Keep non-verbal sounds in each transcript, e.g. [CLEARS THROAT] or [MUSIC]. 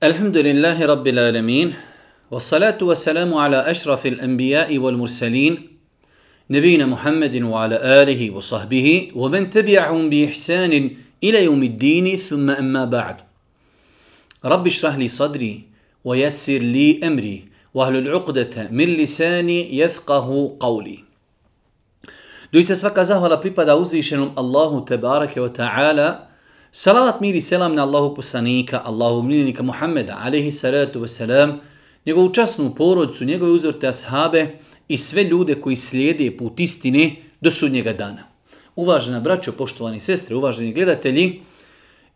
الحمد لله رب العالمين والصلاة والسلام على أشرف الأنبياء والمرسلين نبينا محمد وعلى آله وصحبه ومن تبعهم بإحسان إلى يوم الدين ثم أما بعد رب اشرح لي صدري ويسر لي أمري وأهل العقدة من لساني يفقه قولي Doista svaka zahvala pripada uzvišenom Allahu tebareke wa ta'ala, Salavat mir i selam na Allahu poslanika, Allahu miljenika Muhammeda, alaihi salatu wasalam, njegovu časnu porodcu, njegove uzorte ashabe i sve ljude koji slijede put istine do sudnjega dana. Uvažena braćo, poštovani sestre, uvaženi gledatelji,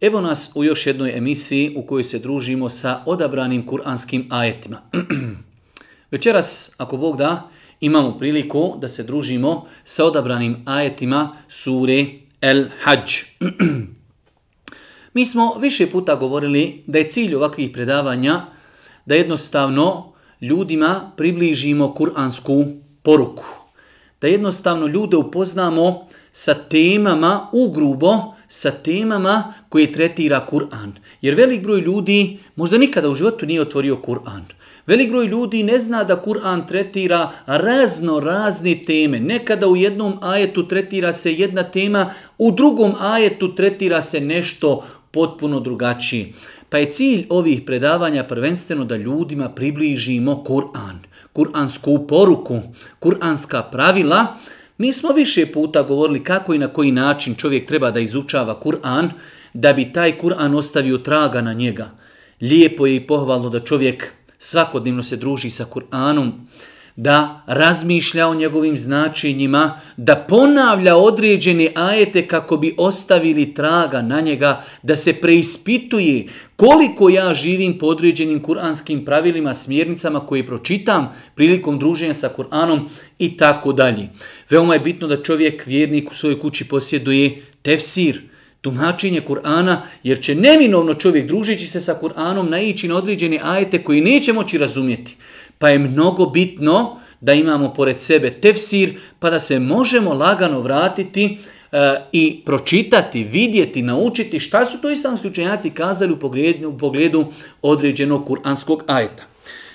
evo nas u još jednoj emisiji u kojoj se družimo sa odabranim kuranskim ajetima. [CLEARS THROAT] Večeras, ako Bog da, imamo priliku da se družimo sa odabranim ajetima sure El Hajj. [CLEARS THROAT] Mi smo više puta govorili da je cilj ovakvih predavanja da jednostavno ljudima približimo kuransku poruku. Da jednostavno ljude upoznamo sa temama ugrubo, sa temama koje tretira Kur'an. Jer velik broj ljudi možda nikada u životu nije otvorio Kur'an. Velik broj ljudi ne zna da Kur'an tretira razno razne teme. Nekada u jednom ajetu tretira se jedna tema, u drugom ajetu tretira se nešto potpuno drugačiji. Pa je cilj ovih predavanja prvenstveno da ljudima približimo Kur'an, kur'ansku poruku, kur'anska pravila. Mi smo više puta govorili kako i na koji način čovjek treba da izučava Kur'an, da bi taj Kur'an ostavio traga na njega. Lijepo je i pohvalno da čovjek svakodnevno se druži sa Kur'anom, da razmišlja o njegovim značenjima, da ponavlja određene ajete kako bi ostavili traga na njega, da se preispituje koliko ja živim po određenim kuranskim pravilima, smjernicama koje pročitam prilikom druženja sa Kur'anom i tako dalje. Veoma je bitno da čovjek, vjernik u svojoj kući posjeduje tefsir, tumačenje Kur'ana, jer će neminovno čovjek družeći se sa Kur'anom naići na određene ajete koji neće moći razumjeti. Pa je mnogo bitno da imamo pored sebe tefsir, pa da se možemo lagano vratiti e, i pročitati, vidjeti, naučiti šta su to islamski učenjaci kazali u pogledu, u pogledu određenog kuranskog ajeta.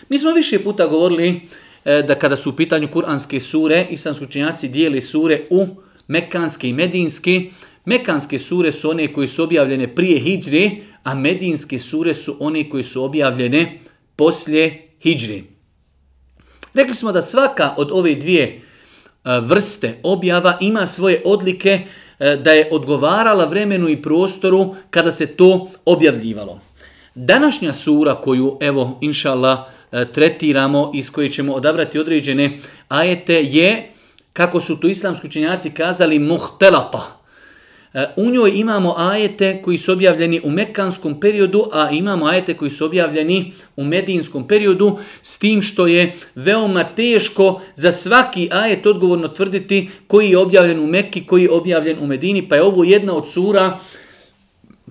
Mi smo više puta govorili e, da kada su u pitanju kuranske sure, islamski učenjaci dijeli sure u mekanske i medinske. Mekanske sure su one koje su objavljene prije hijdre, a medinske sure su one koje su objavljene poslije hijdre. Rekli smo da svaka od ove dvije e, vrste objava ima svoje odlike e, da je odgovarala vremenu i prostoru kada se to objavljivalo. Današnja sura koju, evo, inšallah, e, tretiramo, iz koje ćemo odabrati određene ajete, je, kako su tu islamski učenjaci kazali, muhtelata. E, u njoj imamo ajete koji su objavljeni u mekanskom periodu, a imamo ajete koji su objavljeni u medijinskom periodu, s tim što je veoma teško za svaki ajet odgovorno tvrditi koji je objavljen u Mekki, koji je objavljen u Medini, pa je ovo jedna od sura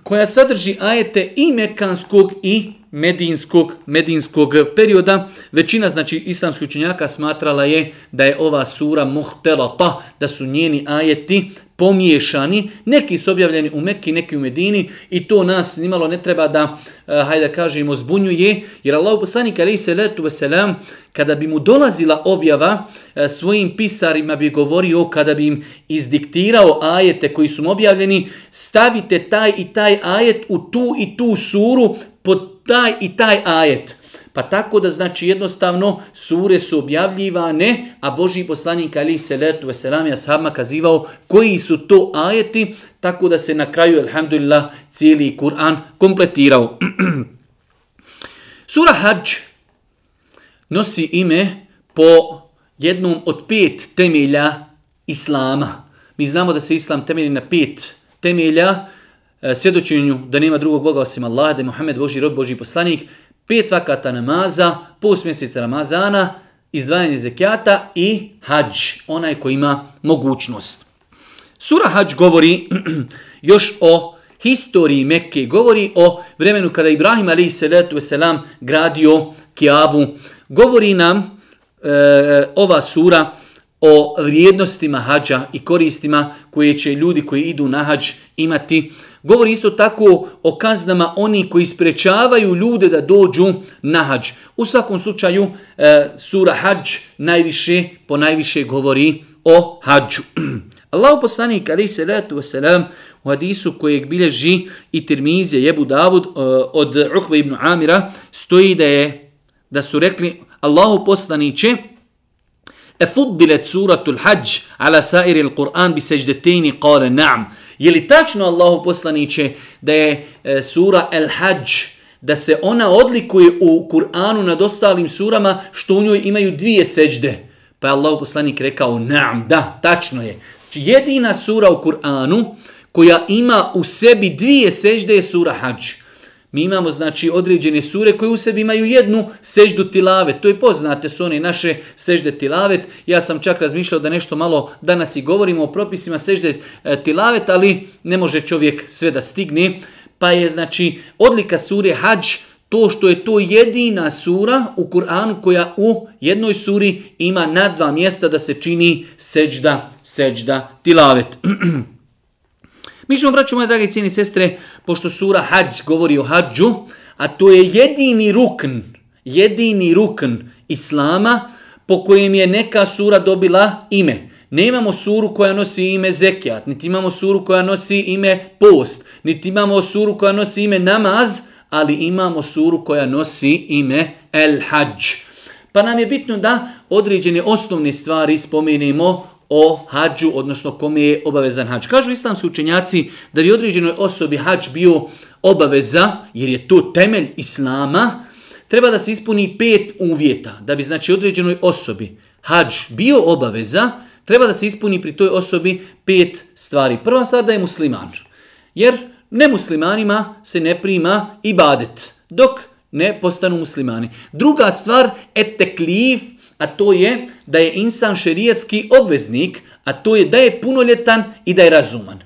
koja sadrži ajete i mekanskog i medinskog, medinskog perioda. Većina znači islamskih učenjaka smatrala je da je ova sura muhtelata, da su njeni ajeti pomiješani, neki su objavljeni u Mekki, neki u Medini i to nas nimalo ne treba da, eh, hajde da kažemo, zbunjuje, jer Allah poslanik alaihi salatu wasalam, kada bi mu dolazila objava, eh, svojim pisarima bi govorio, kada bi im izdiktirao ajete koji su objavljeni, stavite taj i taj ajet u tu i tu suru pod taj i taj ajet. Pa tako da znači jednostavno sure su objavljivane, a Boži poslanik ali Seletu veselam je sahabima kazivao koji su to ajeti, tako da se na kraju, alhamdulillah, cijeli Kur'an kompletirao. [CLEARS THROAT] Sura Hajj nosi ime po jednom od pet temelja Islama. Mi znamo da se Islam temelji na pet temelja, E, svjedočenju da nema drugog Boga osim Allaha, da je Muhammed Boži rob, Boži poslanik, pet vakata namaza, post mjeseca Ramazana, izdvajanje zekijata i hađ, onaj koji ima mogućnost. Sura hađ govori [CLEARS THROAT] još o historiji Mekke, govori o vremenu kada Ibrahim a.s. gradio Kiabu. Govori nam e, ova sura o vrijednostima hađa i koristima koje će ljudi koji idu na hađ imati. Govori isto tako o kaznama oni koji sprečavaju ljude da dođu na hađ. U svakom slučaju e, sura hađ najviše, po najviše govori o hađu. [CLEARS THROAT] Allahu poslanik ali se letu wasalam u hadisu kojeg bilježi i Tirmizije Jebu Davud e, od Ukba ibn Amira stoji da je da su rekli Allahu poslaniće Efuddilet suratul hađ ala sairi il Kur'an bi seđdetini kale na'am. Je li tačno Allahu poslaniće da je e, sura El-Hajj, da se ona odlikuje u Kur'anu nad ostalim surama što u njoj imaju dvije seđde? Pa je Allahu poslanik rekao na'am, da, tačno je. Znači, jedina sura u Kur'anu koja ima u sebi dvije sežde je sura Hajj. Mi imamo znači određene sure koje u sebi imaju jednu seždu tilavet. To je poznate su one naše sežde tilavet. Ja sam čak razmišljao da nešto malo danas i govorimo o propisima sežde e, tilavet, ali ne može čovjek sve da stigne. Pa je znači odlika sure hađ to što je to jedina sura u Kur'anu koja u jednoj suri ima na dva mjesta da se čini sežda, sežda tilavet. [CLEARS THROAT] Mi ćemo, braću moje drage cijeni sestre, pošto sura hađ govori o hađu, a to je jedini rukn, jedini rukn islama po kojem je neka sura dobila ime. Ne imamo suru koja nosi ime zekijat, niti imamo suru koja nosi ime post, niti imamo suru koja nosi ime namaz, ali imamo suru koja nosi ime el hađ. Pa nam je bitno da određene osnovne stvari spomenemo o hađu, odnosno kome je obavezan hađ. Kažu islamski učenjaci da bi određenoj osobi hađ bio obaveza, jer je to temelj islama, treba da se ispuni pet uvjeta. Da bi znači određenoj osobi hađ bio obaveza, treba da se ispuni pri toj osobi pet stvari. Prva stvar da je musliman, jer nemuslimanima se ne prima ibadet, dok ne postanu muslimani. Druga stvar, eteklif, a to je da je insan šerijetski obveznik, a to je da je punoljetan i da je razuman.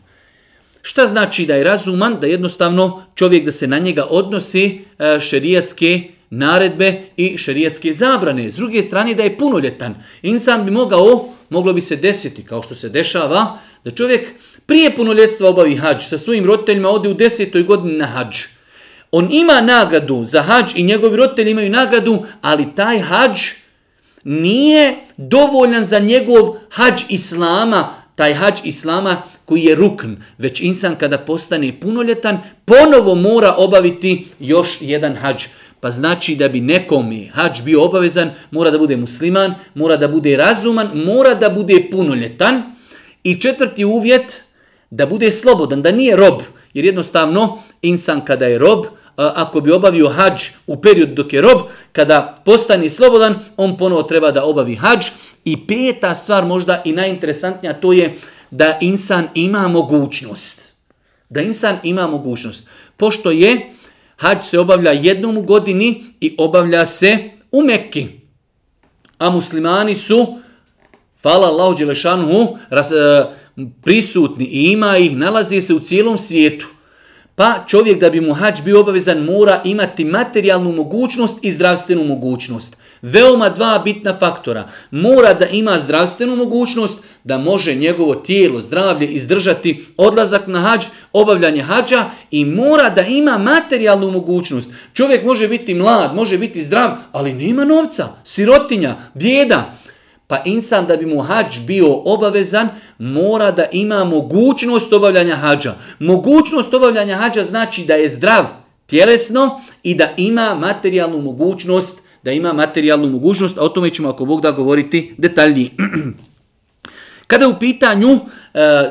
Šta znači da je razuman? Da jednostavno čovjek da se na njega odnosi e, šerijetske naredbe i šerijetske zabrane. S druge strane da je punoljetan. Insan bi mogao, moglo bi se desiti, kao što se dešava, da čovjek prije punoljetstva obavi hađ, sa svojim roditeljima ode u desetoj godini na hađ. On ima nagradu za hađ i njegovi roditelji imaju nagradu, ali taj hađ nije dovoljan za njegov hađ islama, taj hađ islama koji je rukn, već insan kada postane punoljetan, ponovo mora obaviti još jedan hađ. Pa znači da bi nekom hađ bio obavezan, mora da bude musliman, mora da bude razuman, mora da bude punoljetan. I četvrti uvjet, da bude slobodan, da nije rob. Jer jednostavno, insan kada je rob, ako bi obavio hađ u period dok je rob, kada postani slobodan, on ponovo treba da obavi hađ. I peta stvar, možda i najinteresantnija, to je da insan ima mogućnost. Da insan ima mogućnost. Pošto je, hađ se obavlja jednom u godini i obavlja se u Mekki. A muslimani su, hvala Allahu Đelešanu, ras, e, prisutni i ima ih, nalazi se u cijelom svijetu. Pa čovjek da bi mu hađ bio obavezan mora imati materijalnu mogućnost i zdravstvenu mogućnost. Veoma dva bitna faktora. Mora da ima zdravstvenu mogućnost da može njegovo tijelo, zdravlje izdržati odlazak na hađ, obavljanje hađa i mora da ima materijalnu mogućnost. Čovjek može biti mlad, može biti zdrav, ali nema novca, sirotinja, bjeda. Pa insan da bi mu hađ bio obavezan, mora da ima mogućnost obavljanja hađa. Mogućnost obavljanja hađa znači da je zdrav tjelesno i da ima materijalnu mogućnost, da ima materijalnu mogućnost, a o tome ćemo ako Bog da govoriti detaljnije. [CLEARS THROAT] Kada u pitanju e,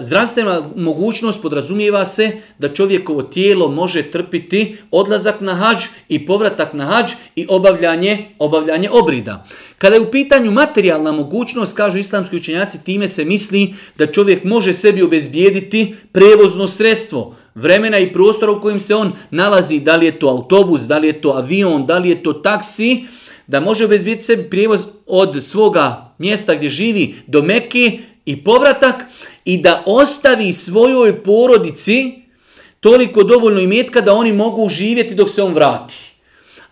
zdravstvena mogućnost podrazumijeva se da čovjekovo tijelo može trpiti odlazak na hađ i povratak na hađ i obavljanje, obavljanje obrida. Kada je u pitanju materijalna mogućnost, kažu islamski učenjaci, time se misli da čovjek može sebi obezbijediti prevozno sredstvo, vremena i prostora u kojim se on nalazi, da li je to autobus, da li je to avion, da li je to taksi, da može obezbijediti sebi prijevoz od svoga mjesta gdje živi do Mekke i povratak i da ostavi svojoj porodici toliko dovoljno imetka da oni mogu živjeti dok se on vrati.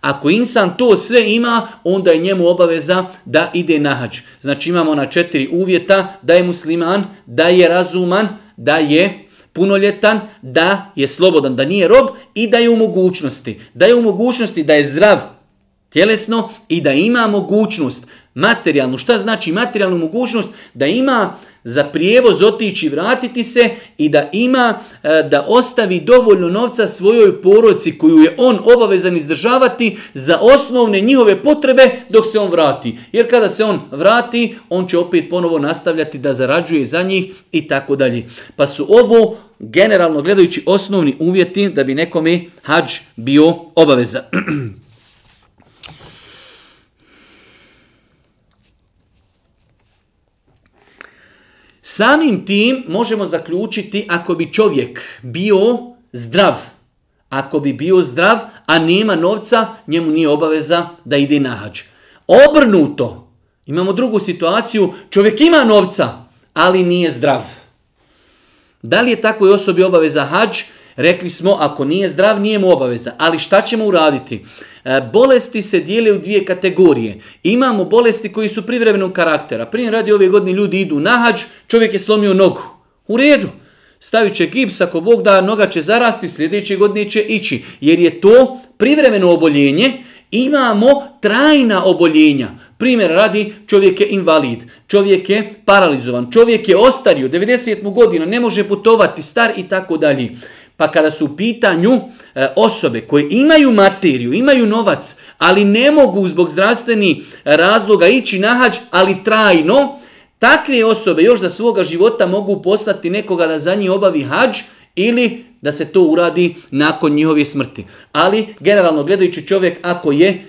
Ako insan to sve ima, onda je njemu obaveza da ide na hađ. Znači imamo na četiri uvjeta da je musliman, da je razuman, da je punoljetan, da je slobodan, da nije rob i da je u mogućnosti. Da je u mogućnosti da je zdrav tjelesno i da ima mogućnost materijalnu. Šta znači materijalnu mogućnost? Da ima za prijevoz otići vratiti se i da ima e, da ostavi dovoljno novca svojoj poroci koju je on obavezan izdržavati za osnovne njihove potrebe dok se on vrati. Jer kada se on vrati, on će opet ponovo nastavljati da zarađuje za njih i tako dalje. Pa su ovo generalno gledajući osnovni uvjeti da bi nekome hađ bio obaveza. [CLEARS THROAT] Samim tim možemo zaključiti ako bi čovjek bio zdrav, ako bi bio zdrav, a nema novca, njemu nije obaveza da ide na hađ. Obrnuto, imamo drugu situaciju, čovjek ima novca, ali nije zdrav. Da li je takvoj osobi obaveza hađ? Rekli smo, ako nije zdrav, nije mu obaveza. Ali šta ćemo uraditi? E, bolesti se dijele u dvije kategorije. Imamo bolesti koji su privremenog karaktera. Primjer radi ove godine ljudi idu na hađ, čovjek je slomio nogu. U redu. Stavit će gips, ako Bog da, noga će zarasti, sljedeće godine će ići. Jer je to privremeno oboljenje, imamo trajna oboljenja. Primjer radi, čovjek je invalid, čovjek je paralizovan, čovjek je ostario, 90 godina, ne može putovati, star i tako dalje. Pa kada su u pitanju e, osobe koje imaju materiju, imaju novac, ali ne mogu zbog zdravstveni e, razloga ići na hađ, ali trajno, takve osobe još za svoga života mogu poslati nekoga da za njih obavi hađ ili da se to uradi nakon njihove smrti. Ali generalno gledajući čovjek ako je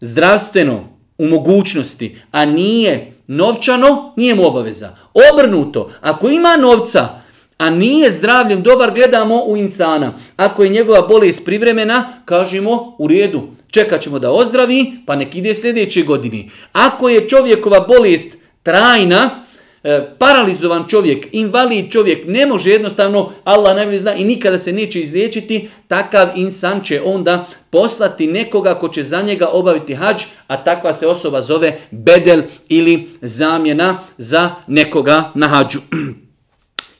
zdravstveno u mogućnosti, a nije novčano, nije mu obaveza. Obrnuto, ako ima novca, a nije zdravljem dobar, gledamo u insana. Ako je njegova bolest privremena, kažemo u redu, čekat ćemo da ozdravi, pa nek ide sljedeće godine. Ako je čovjekova bolest trajna, e, paralizovan čovjek, invalid čovjek, ne može jednostavno, Allah najbolje zna i nikada se neće izliječiti, takav insan će onda poslati nekoga ko će za njega obaviti hađ, a takva se osoba zove bedel ili zamjena za nekoga na hađu. [CLEARS THROAT]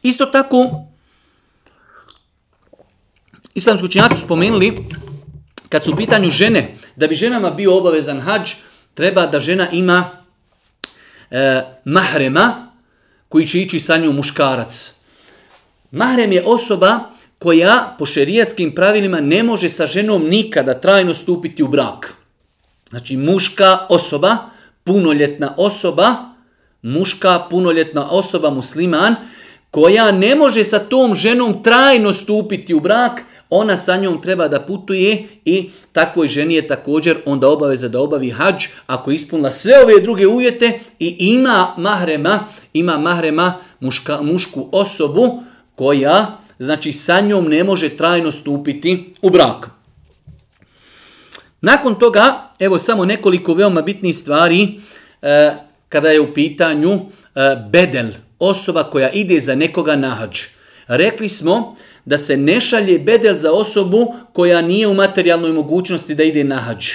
Isto tako, islamski učinjaci su spomenuli, kad su u pitanju žene, da bi ženama bio obavezan hađ, treba da žena ima e, mahrema koji će ići sa njom muškarac. Mahrem je osoba koja po šerijatskim pravilima ne može sa ženom nikada trajno stupiti u brak. Znači muška osoba, punoljetna osoba, muška punoljetna osoba musliman, koja ne može sa tom ženom trajno stupiti u brak, ona sa njom treba da putuje i takvoj ženi je također onda obaveza da obavi hađ ako ispunila sve ove druge uvjete i ima mahrema, ima mahrema muška, mušku osobu koja znači sa njom ne može trajno stupiti u brak. Nakon toga, evo samo nekoliko veoma bitnih stvari e, kada je u pitanju e, bedel, osoba koja ide za nekoga na hađ. Rekli smo da se ne šalje bedel za osobu koja nije u materijalnoj mogućnosti da ide na hađ.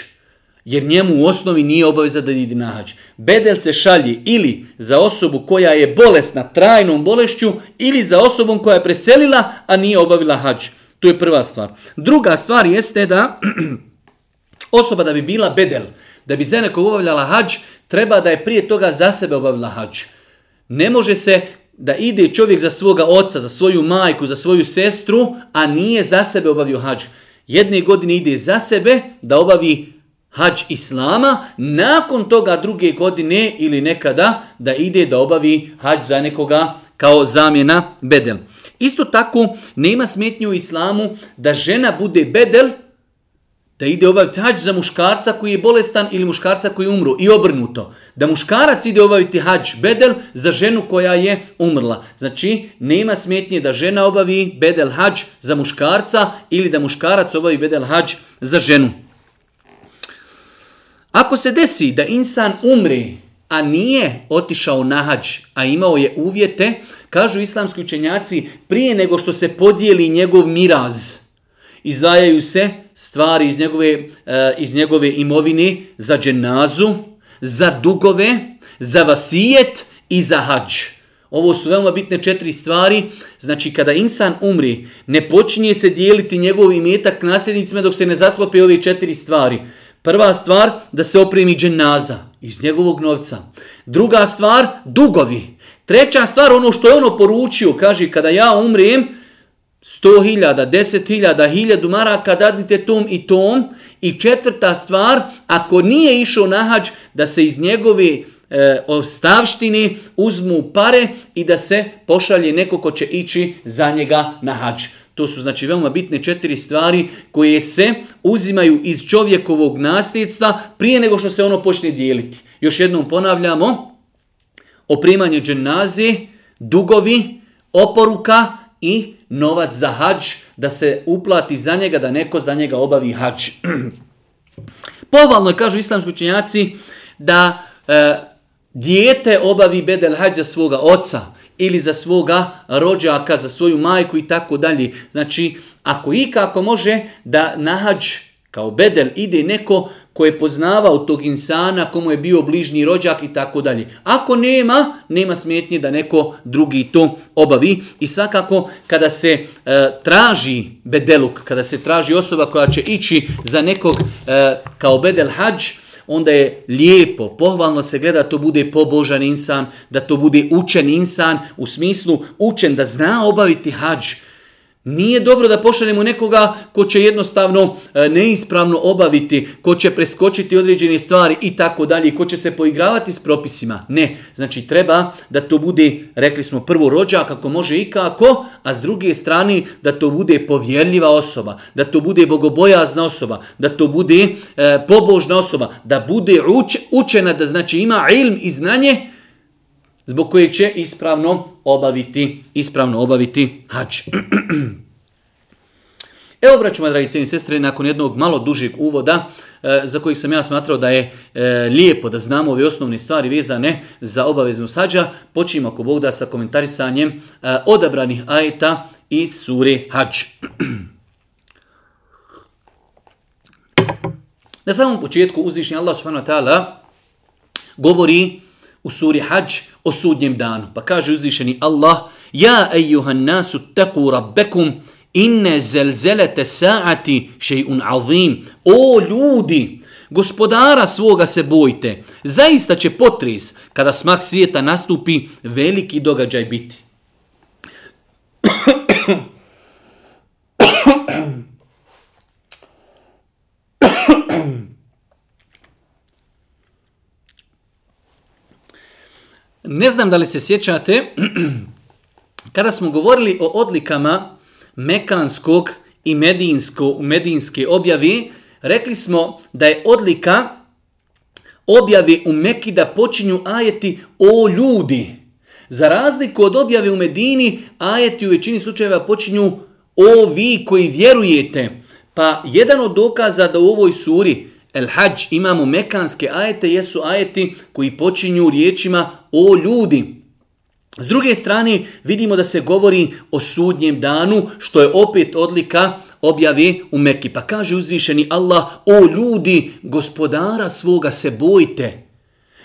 Jer njemu u osnovi nije obaveza da ide na hađ. Bedel se šalje ili za osobu koja je bolesna trajnom bolešću ili za osobom koja je preselila, a nije obavila hađ. To je prva stvar. Druga stvar jeste da [CLEARS THROAT] osoba da bi bila bedel, da bi za nekog obavljala hađ, treba da je prije toga za sebe obavila hađ. Ne može se da ide čovjek za svoga oca, za svoju majku, za svoju sestru, a nije za sebe obavio hađ. Jedne godine ide za sebe da obavi hađ islama, nakon toga druge godine ili nekada da ide da obavi hađ za nekoga kao zamjena bedel. Isto tako nema smetnju u islamu da žena bude bedel, da ide obaviti hađ za muškarca koji je bolestan ili muškarca koji je umro i obrnuto. Da muškarac ide obaviti hađ bedel za ženu koja je umrla. Znači, nema smetnje da žena obavi bedel hađ za muškarca ili da muškarac obavi bedel hađ za ženu. Ako se desi da insan umri, a nije otišao na hađ, a imao je uvjete, kažu islamski učenjaci, prije nego što se podijeli njegov miraz, izdajaju se stvari iz njegove, e, iz njegove imovine za dženazu, za dugove, za vasijet i za hađ. Ovo su veoma bitne četiri stvari. Znači, kada insan umri, ne počinje se dijeliti njegov imetak nasljednicima dok se ne zaklope ove četiri stvari. Prva stvar, da se opremi dženaza iz njegovog novca. Druga stvar, dugovi. Treća stvar, ono što je ono poručio, kaže, kada ja umrem, 100.000, 10.000, 1.000 maraka dadnite tom i tom. I četvrta stvar, ako nije išao na hađ, da se iz njegove e, ostavštini uzmu pare i da se pošalje neko ko će ići za njega na hađ. To su znači veoma bitne četiri stvari koje se uzimaju iz čovjekovog nasljedstva prije nego što se ono počne dijeliti. Još jednom ponavljamo, oprimanje dženaze, dugovi, oporuka i novac za hađ, da se uplati za njega, da neko za njega obavi hađ. [CLEARS THROAT] Povalno je, kažu islamski učenjaci, da e, dijete obavi bedel hađ za svoga oca ili za svoga rođaka, za svoju majku i tako dalje. Znači, ako i kako može da na hađ kao bedel ide neko ko je poznavao tog insana, komu je bio bližnji rođak i tako dalje. Ako nema, nema smetnje da neko drugi to obavi. I svakako, kada se e, traži bedeluk, kada se traži osoba koja će ići za nekog e, kao bedel hađ, onda je lijepo, pohvalno se gleda da to bude pobožan insan, da to bude učen insan, u smislu učen da zna obaviti hađ, Nije dobro da pošaljemo nekoga ko će jednostavno e, neispravno obaviti, ko će preskočiti određene stvari i tako dalje, ko će se poigravati s propisima. Ne, znači treba da to bude, rekli smo, prvo rođak kako može i kako, a s druge strane da to bude povjerljiva osoba, da to bude bogobojazna osoba, da to bude e, pobožna osoba, da bude uč, učena, da znači ima ilm i znanje, zbog kojeg će ispravno obaviti, ispravno obaviti hač. [CLEARS THROAT] Evo, braćuma, dragi cijeni sestre, nakon jednog malo dužeg uvoda, e, za kojih sam ja smatrao da je e, lijepo da znamo ove osnovne stvari vezane za obaveznu sađa, počinjemo ako Bog da sa komentarisanjem e, odabranih ajeta i sure hađ. [CLEARS THROAT] Na samom početku uzvišnji Allah subhanahu wa ta'ala govori u suri hađ o sudnjem danu. Pa kaže uzvišeni Allah, Ja ejuhan nasu teku rabbekum, inne zelzelete saati še'un azim. O ljudi, gospodara svoga se bojte. Zaista će potres kada smak svijeta nastupi veliki događaj biti. Ne znam da li se sjećate, [CLEARS THROAT] kada smo govorili o odlikama mekanskog i medijinsko, medijinske objave, rekli smo da je odlika objave u Meki da počinju ajeti o ljudi. Za razliku od objave u Medini, ajeti u većini slučajeva počinju o vi koji vjerujete. Pa jedan od dokaza da u ovoj suri El Hajj imamo mekanske ajete, jesu ajeti koji počinju riječima o ljudi. S druge strane, vidimo da se govori o sudnjem danu, što je opet odlika objave u Mekki. Pa kaže uzvišeni Allah, o ljudi, gospodara svoga se bojte.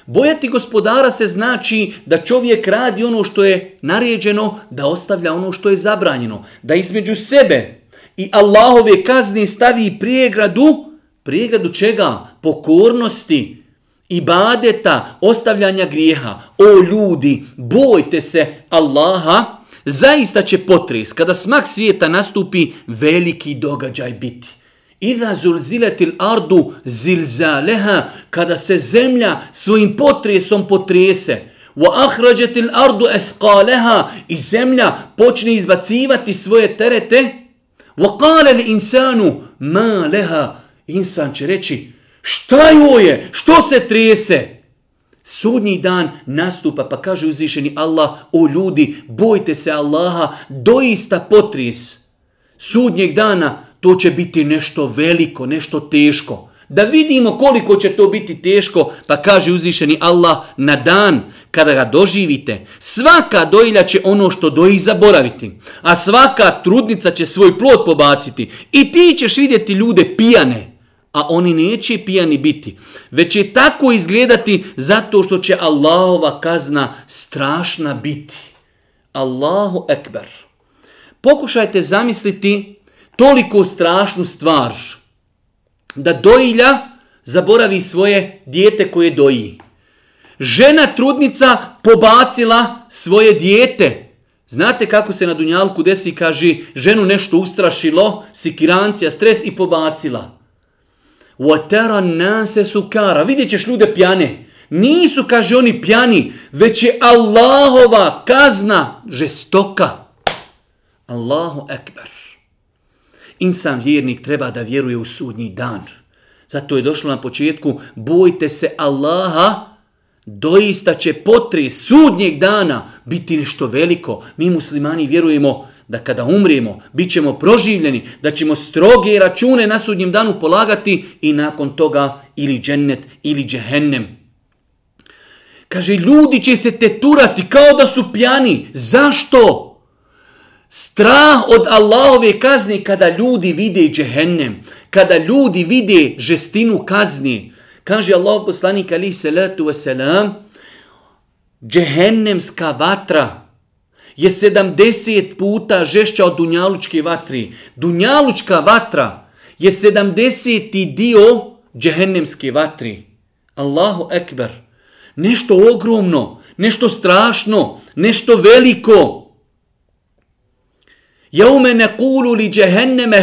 Bojati gospodara se znači da čovjek radi ono što je naređeno, da ostavlja ono što je zabranjeno. Da između sebe i Allahove kazni stavi prijegradu, prijegradu čega? Pokornosti, ibadeta, ostavljanja grijeha. O ljudi, bojte se Allaha, zaista će potres, kada smak svijeta nastupi, veliki događaj biti. Iza zulziletil ardu zilzaleha, kada se zemlja svojim potresom potrese, wa ahrađetil ardu ethqaleha, i zemlja počne izbacivati svoje terete, wa kale li insanu ma leha, insan će reći, Šta joj je? Što se trijese? Sudnji dan nastupa pa kaže uzvišeni Allah, o ljudi, bojte se Allaha, doista potris. Sudnjeg dana to će biti nešto veliko, nešto teško. Da vidimo koliko će to biti teško, pa kaže uzvišeni Allah, na dan kada ga doživite, svaka dojilja će ono što doji zaboraviti, a svaka trudnica će svoj plod pobaciti i ti ćeš vidjeti ljude pijane, a oni neće pijani biti, već će tako izgledati zato što će Allahova kazna strašna biti. Allahu ekber. Pokušajte zamisliti toliko strašnu stvar da dojilja zaboravi svoje dijete koje doji. Žena trudnica pobacila svoje dijete. Znate kako se na Dunjalku desi, kaže, ženu nešto ustrašilo, sikirancija, stres i pobacila. وَتَرَ النَّاسَ سُكَارَ Vidjet ćeš ljude pjane. Nisu, kaže oni, pjani, već je Allahova kazna žestoka. Allahu ekber. Insan vjernik treba da vjeruje u sudnji dan. Zato je došlo na početku, bojte se Allaha, doista će potre sudnjeg dana biti nešto veliko. Mi muslimani vjerujemo da kada umrijemo, bit ćemo proživljeni, da ćemo stroge račune na sudnjem danu polagati i nakon toga ili džennet ili džehennem. Kaže, ljudi će se teturati kao da su pjani. Zašto? Strah od Allahove kazni kada ljudi vide džehennem, kada ljudi vide žestinu kazni. Kaže Allah poslanik alihi salatu wasalam, džehennemska vatra je 70 puta žešća od dunjalučke vatri. Dunjalučka vatra je 70. dio džehennemske vatri. Allahu ekber. Nešto ogromno, nešto strašno, nešto veliko. يوم نقول لجهنم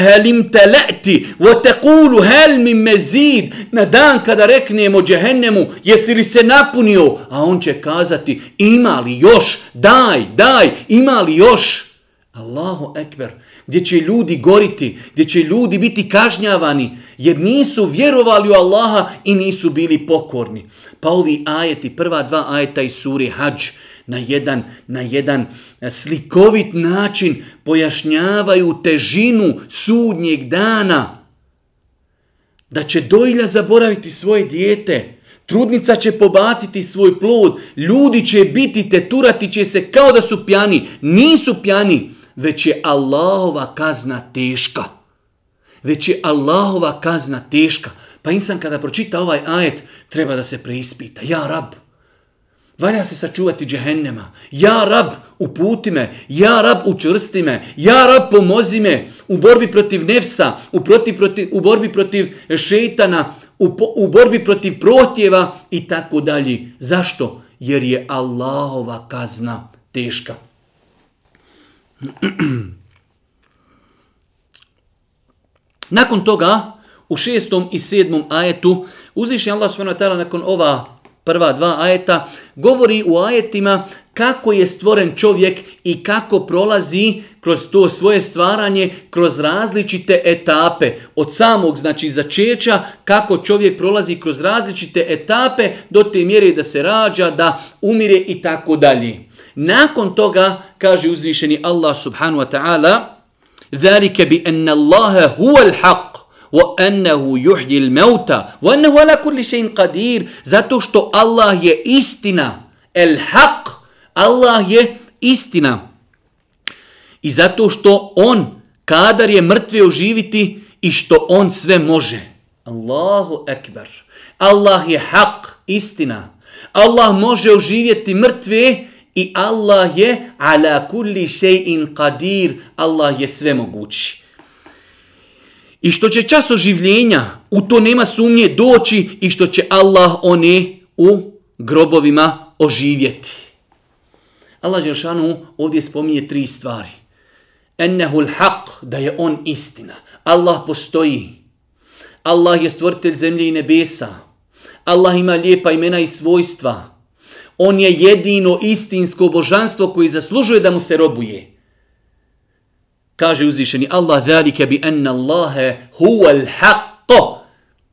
te kulu وتقول هل من Na dan kada reknemo džehennemu jesi li se napunio? A on će kazati ima li još? Daj daj ima li još? Allahu ekber. Gdje će ljudi goriti, gdje će ljudi biti kažnjavani, jer nisu vjerovali u Allaha i nisu bili pokorni. Pa ovi ajeti, prva dva ajeta iz suri Hajj, na jedan, na jedan e, slikovit način pojašnjavaju težinu sudnjeg dana. Da će dojlja zaboraviti svoje dijete, trudnica će pobaciti svoj plod, ljudi će biti, teturati će se kao da su pjani. Nisu pjani, već je Allahova kazna teška. Već je Allahova kazna teška. Pa insan kada pročita ovaj ajet, treba da se preispita. Ja, rab, Valja se sačuvati džehennema. Ja rab, uputi me. Ja rab, učvrsti me. Ja rab, pomozi me. U borbi protiv nefsa, u, protiv, protiv, u borbi protiv šeitana, u, u borbi protiv protjeva i tako dalje. Zašto? Jer je Allahova kazna teška. Nakon toga, u šestom i sedmom ajetu, uzviši Allah s.w.t. nakon ova prva dva ajeta, govori u ajetima kako je stvoren čovjek i kako prolazi kroz to svoje stvaranje, kroz različite etape. Od samog, znači, začeća, kako čovjek prolazi kroz različite etape do te mjere da se rađa, da umire i tako dalje. Nakon toga, kaže uzvišeni Allah subhanu wa ta'ala, ذَلِكَ بِأَنَّ اللَّهَ هُوَ الْحَقِّ وَأَنَّهُ يُحْيِ الْمَوْتَ وَأَنَّهُ عَلَى كُلِّ شَيْءٍ قَدِيرٌ Zato što Allah je istina, el haq, Allah je istina. I zato što on kadar je mrtve oživiti i što on sve može. Allahu ekber. Allah je haq, istina. Allah može oživjeti mrtve i Allah je ala kulli shay'in qadir. Allah je sve mogući. I što će čas oživljenja, u to nema sumnje doći i što će Allah one u grobovima oživjeti. Allah Žešanu ovdje spominje tri stvari. Ennehul haq, da je on istina. Allah postoji. Allah je stvoritelj zemlje i nebesa. Allah ima lijepa imena i svojstva. On je jedino istinsko božanstvo koji zaslužuje da mu se robuje. Kaže uzvišeni Allah, zalike bi enna Allahe huwal haqqo.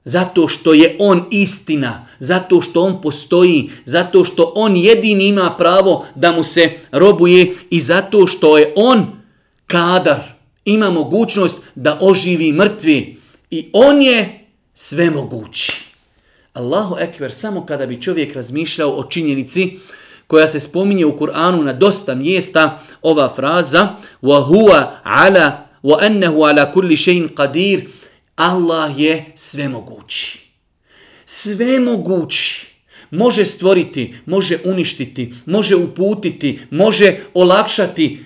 Zato što je on istina, zato što on postoji, zato što on jedini ima pravo da mu se robuje i zato što je on kadar, ima mogućnost da oživi mrtvi i on je sve mogući. Allahu ekber, samo kada bi čovjek razmišljao o činjenici koja se spominje u Kur'anu na dosta mjesta, ova fraza wa huwa ala wa annahu ala kulli shay'in qadir Allah je svemogući. Svemogući. Može stvoriti, može uništiti, može uputiti, može olakšati.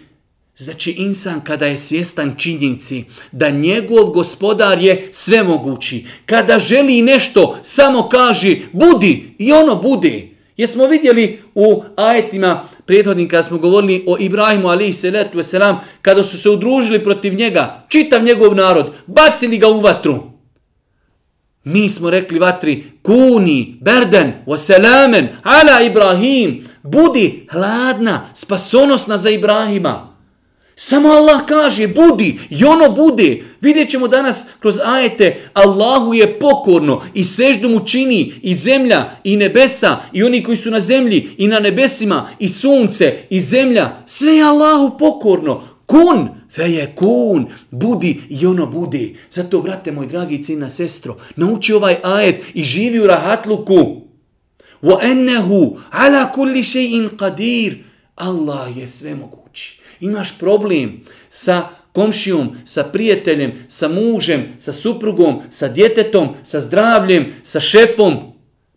Znači insan kada je svjestan činjenici da njegov gospodar je svemogući, kada želi nešto samo kaže budi i ono bude. Jesmo vidjeli u ajetima prethodnim kada smo govorili o Ibrahimu alaihi salatu wasalam, kada su se udružili protiv njega, čitav njegov narod, bacili ga u vatru. Mi smo rekli vatri, kuni, berden, wasalamen, ala Ibrahim, budi hladna, spasonosna za Ibrahima. Samo Allah kaže, budi, i ono bude. Vidjet ćemo danas kroz ajete, Allahu je pokorno i seždu mu čini i zemlja i nebesa i oni koji su na zemlji i na nebesima i sunce i zemlja. Sve je Allahu pokorno. Kun, feje kun, budi i ono bude. Zato, brate moj dragi cina sestro, nauči ovaj ajet i živi u rahatluku. Wa ennehu ala kulli še'in qadir. Allah je sve imaš problem sa komšijom, sa prijateljem, sa mužem, sa suprugom, sa djetetom, sa zdravljem, sa šefom,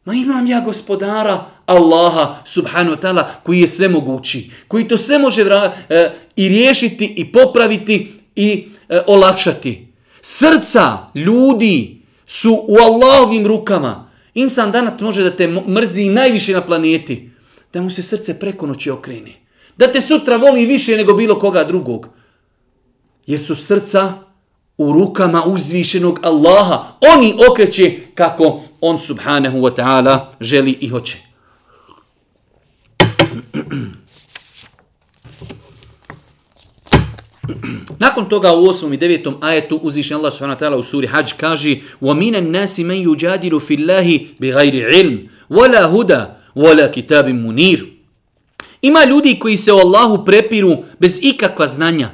ma imam ja gospodara Allaha subhanu wa ta'ala koji je sve mogući, koji to sve može vra, e, i riješiti i popraviti i e, olakšati. Srca ljudi su u Allahovim rukama. Insan danas može da te mrzi najviše na planeti, da mu se srce preko noći okreni Da te sutra voli više nego bilo koga drugog. Jer su srca u rukama uzvišenog Allaha. Oni okreće kako on subhanahu wa ta'ala želi i hoće. Nakon toga u 8. i 9. ajetu uzvišen Allah subhanahu wa ta'ala u suri Hajj kaže وَمِنَ النَّاسِ مَنْ يُجَادِلُ فِي اللَّهِ بِغَيْرِ عِلْمِ وَلَا هُدَى وَلَا كِتَابٍ مُنِيرٍ Ima ljudi koji se o Allahu prepiru bez ikakva znanja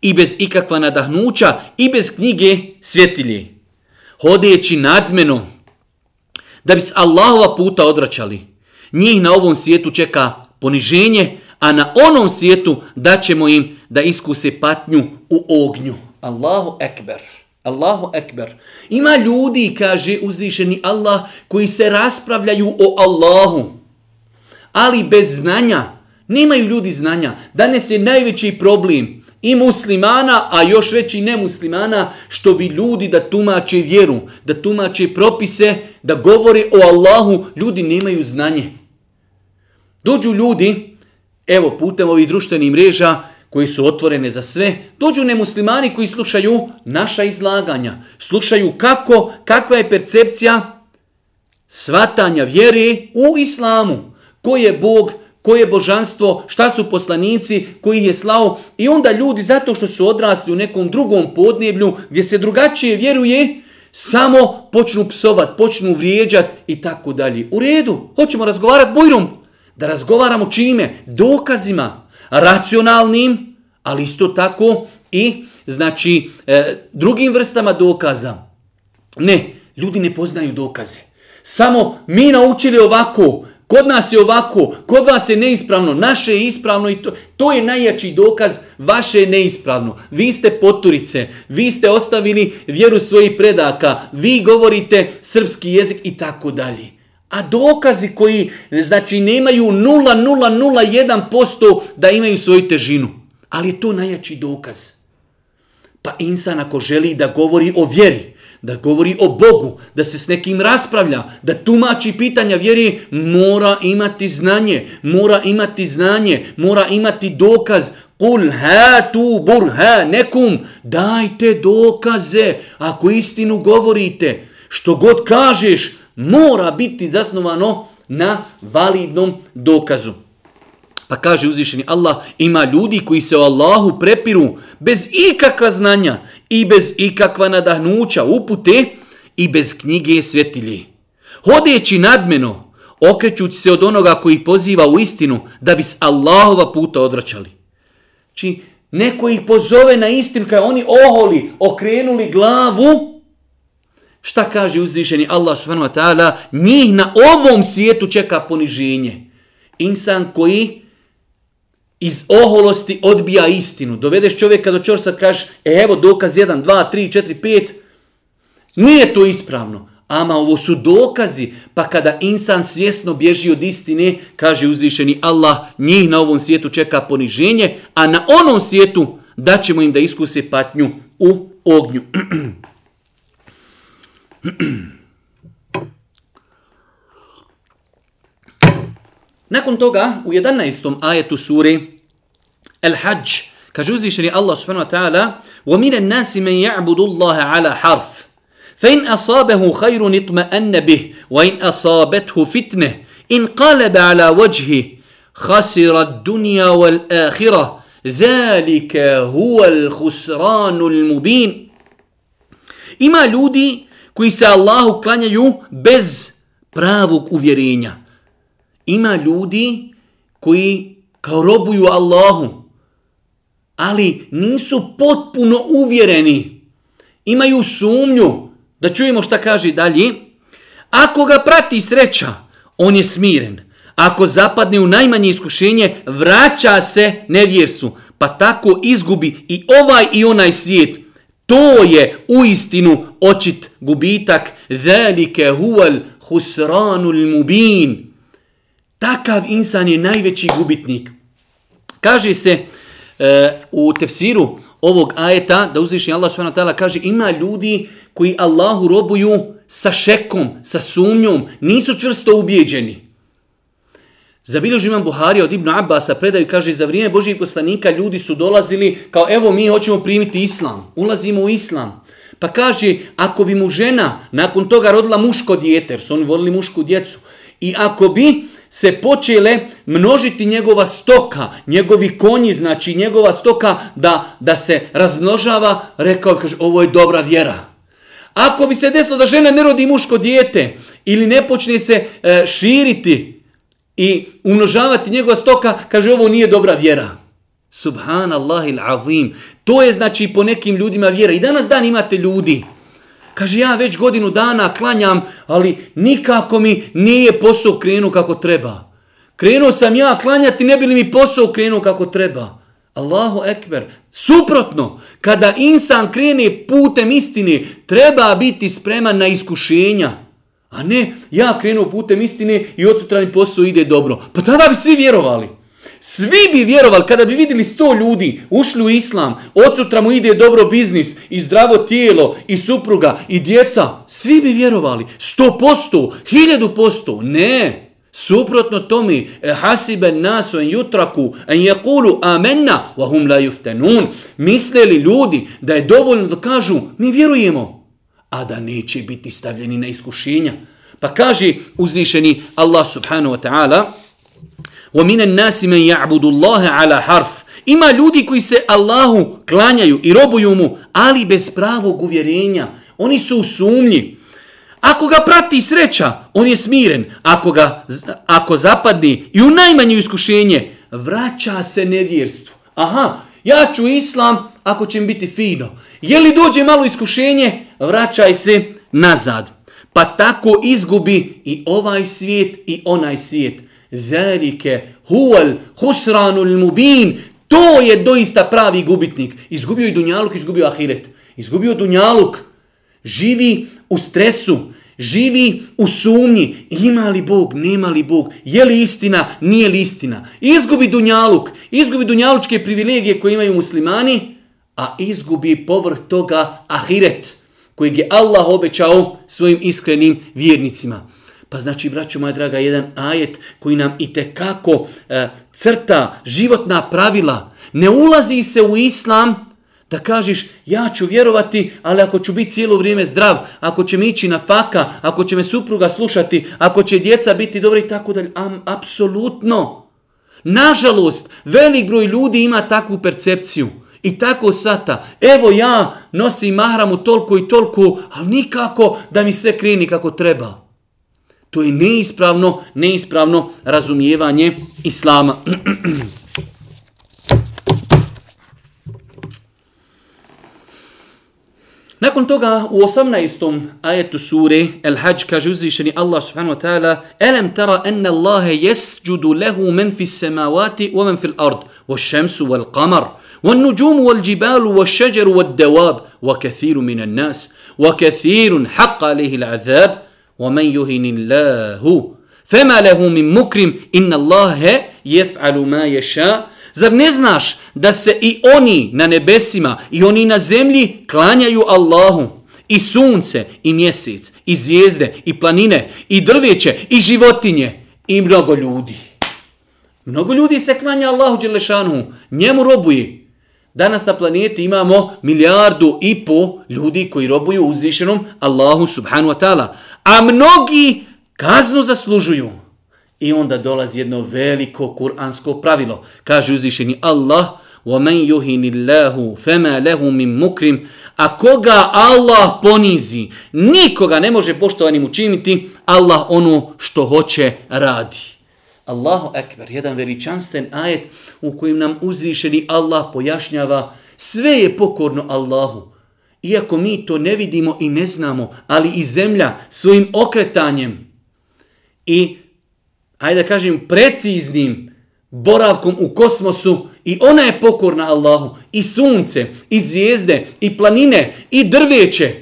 i bez ikakva nadahnuća i bez knjige svjetilje. Hodeći nadmeno da bi s Allahova puta odračali. Njih na ovom svijetu čeka poniženje, a na onom svijetu daćemo im da iskuse patnju u ognju. Allahu ekber. Allahu ekber. Ima ljudi, kaže uzvišeni Allah, koji se raspravljaju o Allahu, ali bez znanja, Nemaju ljudi znanja. Danes je najveći problem i muslimana, a još veći nemuslimana, što bi ljudi da tumače vjeru, da tumače propise, da govore o Allahu, ljudi nemaju znanje. Dođu ljudi, evo putem ovih društvenih mreža, koji su otvorene za sve, dođu nemuslimani koji slušaju naša izlaganja, slušaju kako, kakva je percepcija svatanja vjere u islamu, ko je Bog, koje je božanstvo, šta su poslanici koji je slao i onda ljudi zato što su odrasli u nekom drugom podneblju gdje se drugačije vjeruje, samo počnu psovat, počnu vrijeđat i tako dalje. U redu, hoćemo razgovarati vojrom, da razgovaramo čime? Dokazima, racionalnim, ali isto tako i znači e, drugim vrstama dokaza. Ne, ljudi ne poznaju dokaze. Samo mi naučili ovako, Kod nas je ovako, kod vas je neispravno, naše je ispravno i to, to je najjači dokaz, vaše je neispravno. Vi ste poturice, vi ste ostavili vjeru svojih predaka, vi govorite srpski jezik i tako dalje. A dokazi koji znači nemaju 0,001% da imaju svoju težinu. Ali je to najjači dokaz. Pa insan ako želi da govori o vjeri, da govori o Bogu, da se s nekim raspravlja, da tumači pitanja vjeri, mora imati znanje, mora imati znanje, mora imati dokaz. Kul ha tu bur ha nekum, dajte dokaze, ako istinu govorite, što god kažeš, mora biti zasnovano na validnom dokazu. Pa kaže uzvišeni Allah, ima ljudi koji se o Allahu prepiru bez ikakva znanja i bez ikakva nadahnuća upute i bez knjige svjetilje. Hodeći nadmeno, okrećući se od onoga koji poziva u istinu da bi s Allahova puta odvraćali. Či neko ih pozove na istinu kada oni oholi, okrenuli glavu, šta kaže uzvišeni Allah subhanahu wa ta'ala, njih na ovom svijetu čeka poniženje. Insan koji iz oholosti odbija istinu. Dovedeš čovjeka do čorsa, kažeš, e, evo dokaz 1, 2, 3, 4, 5. Nije to ispravno. Ama ovo su dokazi, pa kada insan svjesno bježi od istine, kaže uzvišeni Allah, njih na ovom svijetu čeka poniženje, a na onom svijetu daćemo im da iskuse patnju u ognju. [CLEARS THROAT] Nakon toga, u 11. ajetu suri Kaže uzvišeni Allah subhanahu wa ta'ala وَمِنَ النَّاسِ مَنْ يَعْبُدُ اللَّهَ عَلَى حَرْفٍ فَإِنْ أَصَابَهُ خَيْرٌ اطْمَأَنَّ بِهِ وَإِنْ أَصَابَتْهُ فِتْنَةٌ إِنْ قَلَبَ عَلَى وَجْهِهِ خَسِرَ الدُّنْيَا وَالْآخِرَةِ ذَلِكَ هُوَ الْخُسْرَانُ الْمُبِينُ Ima ljudi koji se Allahu klanjaju bez pravog uvjerenja. Ima ljudi koji kao ali nisu potpuno uvjereni. Imaju sumnju. Da čujemo šta kaže dalje. Ako ga prati sreća, on je smiren. Ako zapadne u najmanje iskušenje, vraća se nevjersu. Pa tako izgubi i ovaj i onaj svijet. To je u istinu očit gubitak. Velike huval husranul mubin. Takav insan je najveći gubitnik. Kaže se e, u tefsiru ovog ajeta, da uzvišnji Allah s.w.t. kaže ima ljudi koji Allahu robuju sa šekom, sa sumnjom, nisu čvrsto ubijeđeni. Zabilježi imam Buhari od Ibn Abbasa predaju, kaže, za vrijeme Božih poslanika ljudi su dolazili kao, evo mi hoćemo primiti islam, ulazimo u islam. Pa kaže, ako bi mu žena nakon toga rodila muško dijete, jer su oni volili mušku djecu, i ako bi se počele množiti njegova stoka, njegovi konji, znači njegova stoka da, da se razmnožava, rekao, kaže, ovo je dobra vjera. Ako bi se desilo da žena ne rodi muško dijete ili ne počne se e, širiti i umnožavati njegova stoka, kaže, ovo nije dobra vjera. Subhanallah azim. To je znači po nekim ljudima vjera. I danas dan imate ljudi Kaže, ja već godinu dana klanjam, ali nikako mi nije posao krenuo kako treba. Krenuo sam ja klanjati, ne bi li mi posao krenuo kako treba. Allahu ekber. Suprotno, kada insan krene putem istine, treba biti spreman na iskušenja. A ne, ja krenuo putem istine i od sutra mi posao ide dobro. Pa tada bi svi vjerovali. Svi bi vjerovali, kada bi vidjeli sto ljudi ušli u islam, od sutra mu ide dobro biznis, i zdravo tijelo, i supruga, i djeca, svi bi vjerovali. Sto posto, hiljadu posto, ne. Suprotno tome, e, hasibe nasu en jutraku, en jekulu amenna, vahum la juftenun. Misleli ljudi da je dovoljno da kažu, mi vjerujemo, a da neće biti stavljeni na iskušenja. Pa kaže uzvišeni Allah subhanahu wa ta'ala, وَمِنَ النَّاسِ مَنْ يَعْبُدُ اللَّهَ عَلَى حَرْفِ Ima ljudi koji se Allahu klanjaju i robuju mu, ali bez pravog uvjerenja. Oni su u sumnji. Ako ga prati sreća, on je smiren. Ako, ga, ako zapadni i u najmanje iskušenje, vraća se nevjerstvu. Aha, ja ću islam ako će mi biti fino. Je li dođe malo iskušenje, vraćaj se nazad. Pa tako izgubi i ovaj svijet i onaj svijet. Zalike huwal husranul mubin. To je doista pravi gubitnik. Izgubio i dunjaluk, izgubio ahiret. Izgubio dunjaluk. Živi u stresu. Živi u sumnji. Ima li Bog, nema li Bog. Je li istina, nije li istina. Izgubi dunjaluk. Izgubi dunjalučke privilegije koje imaju muslimani. A izgubi povrh toga ahiret. Kojeg je Allah obećao svojim iskrenim vjernicima. Pa znači, braćo moja draga, jedan ajet koji nam i kako e, crta životna pravila. Ne ulazi se u islam da kažeš ja ću vjerovati, ali ako ću biti cijelo vrijeme zdrav, ako će mi ići na faka, ako će me supruga slušati, ako će djeca biti dobri i tako dalje. Am, apsolutno. Nažalost, velik broj ljudi ima takvu percepciju. I tako sata, evo ja nosim mahramu toliko i toliko, ali nikako da mi sve kreni kako treba. To je neispravno, neispravno razumijevanje islama. Nakon toga u 18. ajetu sure El Hajj kaže uzvišeni Allah subhanahu wa ta'ala Elem tara enne Allahe jesđudu lehu men fi semavati wa men fil ard wa šemsu wal qamar والنجوم والجبال والشجر والدواب وكثير من الناس وكثير حق عليه العذاب ومن يهن الله فما له من مكرم إن الله يفعل ما يشاء Zar ne znaš da se i oni na nebesima i oni na zemlji klanjaju Allahu? I sunce, i mjesec, i zvijezde, i planine, i drveće, i životinje, i mnogo ljudi. Mnogo ljudi se klanja Allahu Đelešanu, njemu robuje. Danas na planeti imamo milijardu i po ljudi koji robuju uzvišenom Allahu subhanu wa ta'ala. A mnogi kaznu zaslužuju. I onda dolazi jedno veliko kuransko pravilo. Kaže uzvišeni Allah, وَمَنْ يُهِنِ اللَّهُ فَمَا لَهُ مِنْ مُكْرِمْ A koga Allah ponizi, nikoga ne može poštovanim učiniti, Allah ono što hoće radi. Allahu ekber, jedan veličanstven ajet u kojem nam uzvišeni Allah pojašnjava sve je pokorno Allahu. Iako mi to ne vidimo i ne znamo, ali i zemlja svojim okretanjem i, hajde da kažem, preciznim boravkom u kosmosu i ona je pokorna Allahu. I sunce, i zvijezde, i planine, i drveće.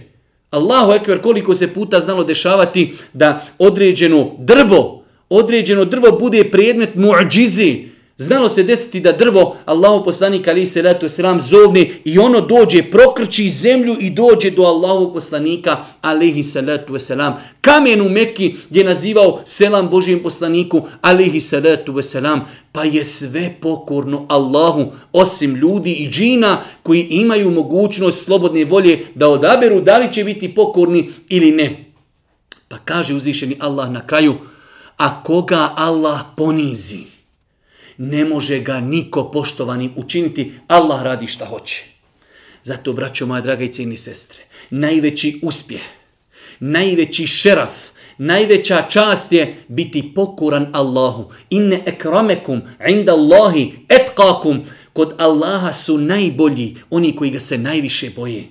Allahu ekber, koliko se puta znalo dešavati da određeno drvo, određeno drvo bude predmet muadžizi. Znalo se desiti da drvo Allahu poslanik ali se letu selam zovne i ono dođe, prokrči zemlju i dođe do Allahu poslanika alihi salatu selam. Kamen u Mekki je nazivao selam Božijem poslaniku alihi salatu selam. Pa je sve pokorno Allahu, osim ljudi i džina koji imaju mogućnost slobodne volje da odaberu da li će biti pokorni ili ne. Pa kaže uzvišeni Allah na kraju, a koga Allah ponizi, ne može ga niko poštovanim učiniti, Allah radi šta hoće. Zato, braćo moja draga i cijeni sestre, najveći uspjeh, najveći šeraf, najveća čast je biti pokoran Allahu. Inne ekramekum inda Allahi etkakum. Kod Allaha su najbolji, oni koji ga se najviše boje.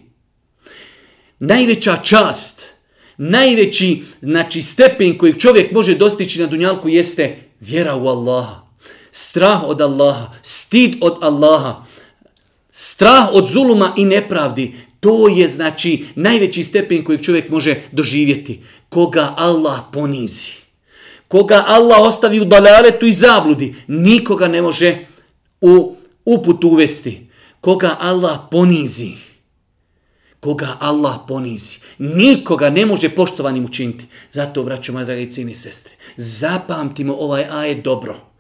Najveća čast, najveći znači, stepen kojeg čovjek može dostići na dunjalku jeste vjera u Allaha. Strah od Allaha, stid od Allaha, strah od zuluma i nepravdi. To je znači najveći stepen kojeg čovjek može doživjeti. Koga Allah ponizi. Koga Allah ostavi u dalaletu i zabludi. Nikoga ne može u uput uvesti. Koga Allah ponizi koga Allah ponizi. Nikoga ne može poštovanim učiniti. Zato, braćo, moja draga i cijeni sestre, zapamtimo ovaj ajet dobro.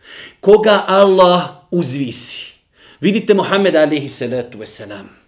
Koga Allah uzvisi. Vidite Muhammed alihi salatu wasalam.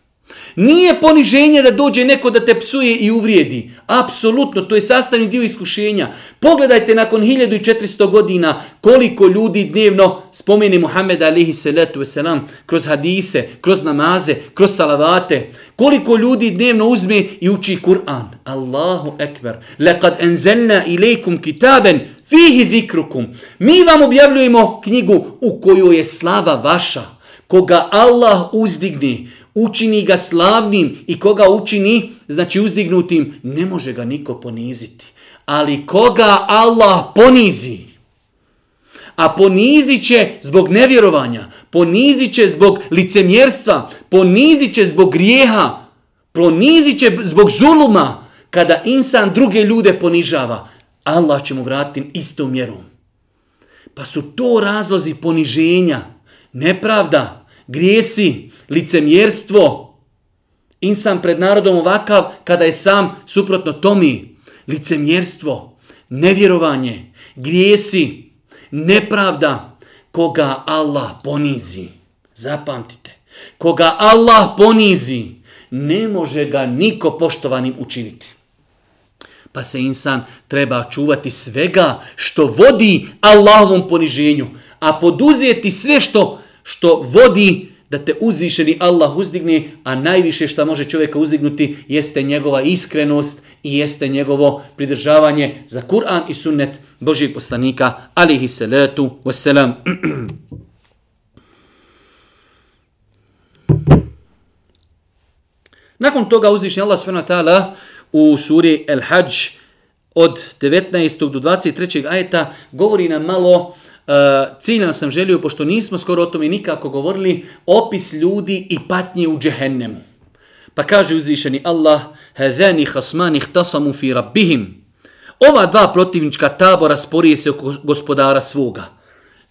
Nije poniženje da dođe neko da te psuje i uvrijedi. Apsolutno, to je sastavni dio iskušenja. Pogledajte nakon 1400 godina koliko ljudi dnevno spomeni Muhammed alihi salatu wasalam kroz hadise, kroz namaze, kroz salavate. Koliko ljudi dnevno uzme i uči Kur'an. Allahu ekber. Lekad enzelna ilaikum kitaben fihi zikrukum. Mi vam objavljujemo knjigu u kojoj je slava vaša. Koga Allah uzdigni, učini ga slavnim i koga učini, znači uzdignutim, ne može ga niko poniziti. Ali koga Allah ponizi, a ponizit će zbog nevjerovanja, ponizit će zbog licemjerstva, ponizit će zbog grijeha, ponizit će zbog zuluma, kada insan druge ljude ponižava, Allah će mu vratiti istom mjerom. Pa su to razlozi poniženja, nepravda, grijesi, licemjerstvo. Insan pred narodom ovakav kada je sam suprotno tomi. Licemjerstvo, nevjerovanje, grijesi, nepravda, koga Allah ponizi. Zapamtite, koga Allah ponizi, ne može ga niko poštovanim učiniti. Pa se insan treba čuvati svega što vodi Allahovom poniženju, a poduzijeti sve što što vodi da te uzvišeni Allah uzdigne, a najviše što može čovjeka uzdignuti jeste njegova iskrenost i jeste njegovo pridržavanje za Kur'an i sunnet Božih poslanika, alihi salatu wasalam. [CLEARS THROAT] Nakon toga uzvišeni Allah s.w.t. u suri El Hajj od 19. do 23. ajeta govori nam malo E, ciljno sam želio, pošto nismo skoro o tome nikako govorili, opis ljudi i patnje u džehennemu. Pa kaže uzvišeni Allah, hezeni hasmani htasamu fi rabbihim. Ova dva protivnička tabora sporije se oko gospodara svoga.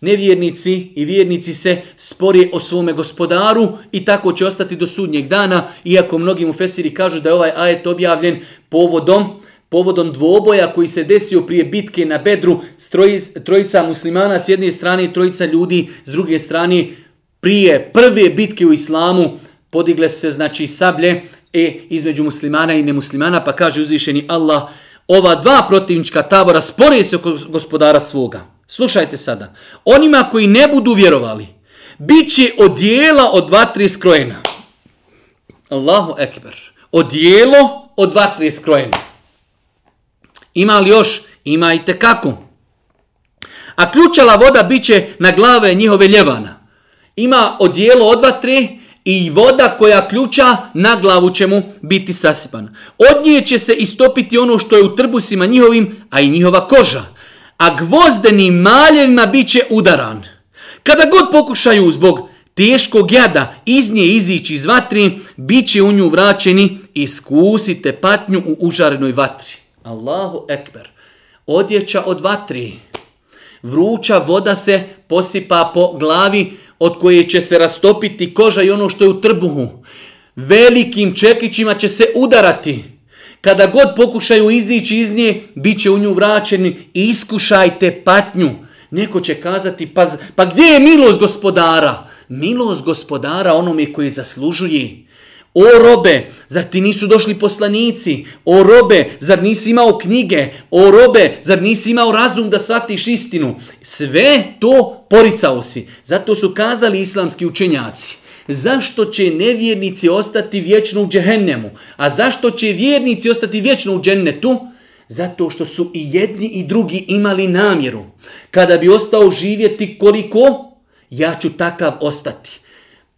Nevjernici i vjernici se spori o svome gospodaru i tako će ostati do sudnjeg dana, iako mnogi mu Fesiri kažu da je ovaj ajet objavljen povodom povodom dvoboja koji se desio prije bitke na Bedru, trojica muslimana s jedne strane i trojica ljudi s druge strane, prije prve bitke u islamu podigle se znači sablje e, između muslimana i nemuslimana, pa kaže uzvišeni Allah, ova dva protivnička tabora spore se oko gospodara svoga. Slušajte sada, onima koji ne budu vjerovali, bit će odijela od dva, tri skrojena. Allahu ekber. Odijelo od dva, tri skrojena. Ima li još? Ima i tekako. A ključala voda biće na glave njihove ljevana. Ima odijelo od vatre i voda koja ključa na glavu će mu biti sasipan. Od nje će se istopiti ono što je u trbusima njihovim, a i njihova koža. A gvozdenim maljevima biće udaran. Kada god pokušaju zbog teškog jada iz nje izići iz vatri, bit će u nju vraćeni i iskusite patnju u užarenoj vatri. Allahu ekber. Odjeća od vatri. Vruća voda se posipa po glavi od koje će se rastopiti koža i ono što je u trbuhu. Velikim čekićima će se udarati. Kada god pokušaju izići iz nje, bit će u nju vraćeni. Iskušajte patnju. Neko će kazati, pa, pa gdje je milost gospodara? Milost gospodara onome koji zaslužuje. O robe, zar ti nisu došli poslanici? O robe, zar nisi imao knjige? O robe, zar nisi imao razum da shvatiš istinu? Sve to poricao si. Zato su kazali islamski učenjaci. Zašto će nevjernici ostati vječno u džehennemu? A zašto će vjernici ostati vječno u džennetu? Zato što su i jedni i drugi imali namjeru. Kada bi ostao živjeti koliko, ja ću takav ostati.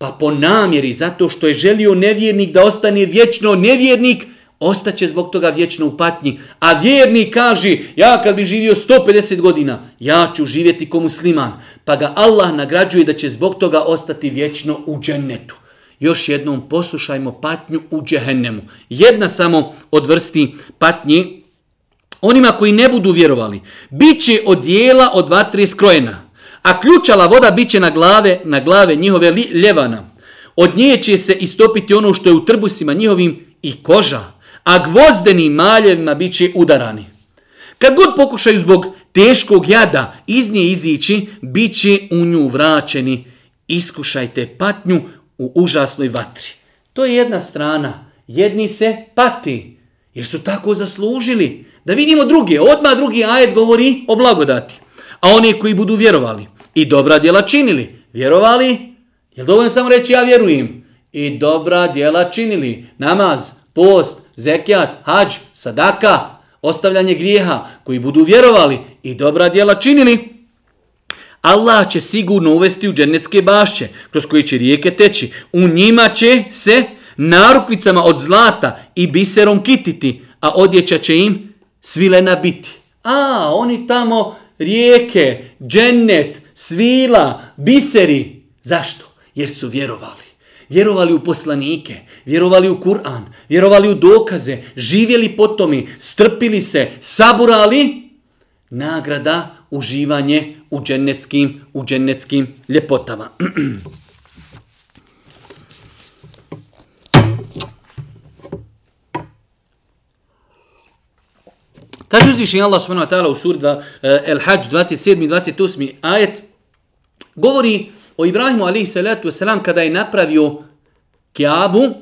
Pa po namjeri, zato što je želio nevjernik da ostane vječno nevjernik, ostaće zbog toga vječno u patnji. A vjernik kaže, ja kad bi živio 150 godina, ja ću živjeti ko musliman. Pa ga Allah nagrađuje da će zbog toga ostati vječno u džennetu. Još jednom poslušajmo patnju u džehennemu. Jedna samo od vrsti patnji. Onima koji ne budu vjerovali, bit će od dijela od vatre skrojena a ključala voda bit će na glave, na glave njihove li, ljevana. Od nje će se istopiti ono što je u trbusima njihovim i koža, a gvozdenim maljevima bit će udarani. Kad god pokušaju zbog teškog jada iz nje izići, bit će u nju vraćeni. Iskušajte patnju u užasnoj vatri. To je jedna strana. Jedni se pati, jer su tako zaslužili. Da vidimo druge. Odmah drugi ajet govori o blagodati. A oni koji budu vjerovali i dobra djela činili. Vjerovali? Je dovoljno samo reći ja vjerujem? I dobra djela činili. Namaz, post, zekijat, hađ, sadaka, ostavljanje grijeha koji budu vjerovali i dobra djela činili. Allah će sigurno uvesti u dženecke bašće, kroz koje će rijeke teći. U njima će se narukvicama od zlata i biserom kititi, a odjeća će im svilena biti. A, oni tamo rijeke, džennet, svila, biseri. Zašto? Jer su vjerovali. Vjerovali u poslanike, vjerovali u Kur'an, vjerovali u dokaze, živjeli po tomi, strpili se, saburali. Nagrada, uživanje u džennetskim, u džennetskim ljepotama. [CLEARS THROAT] Kaže uzvišen Allah subhanahu wa ta'ala u suri eh, El Hajj 27. 28. ajet govori o Ibrahimu alaihi salatu wasalam kada je napravio Kjabu,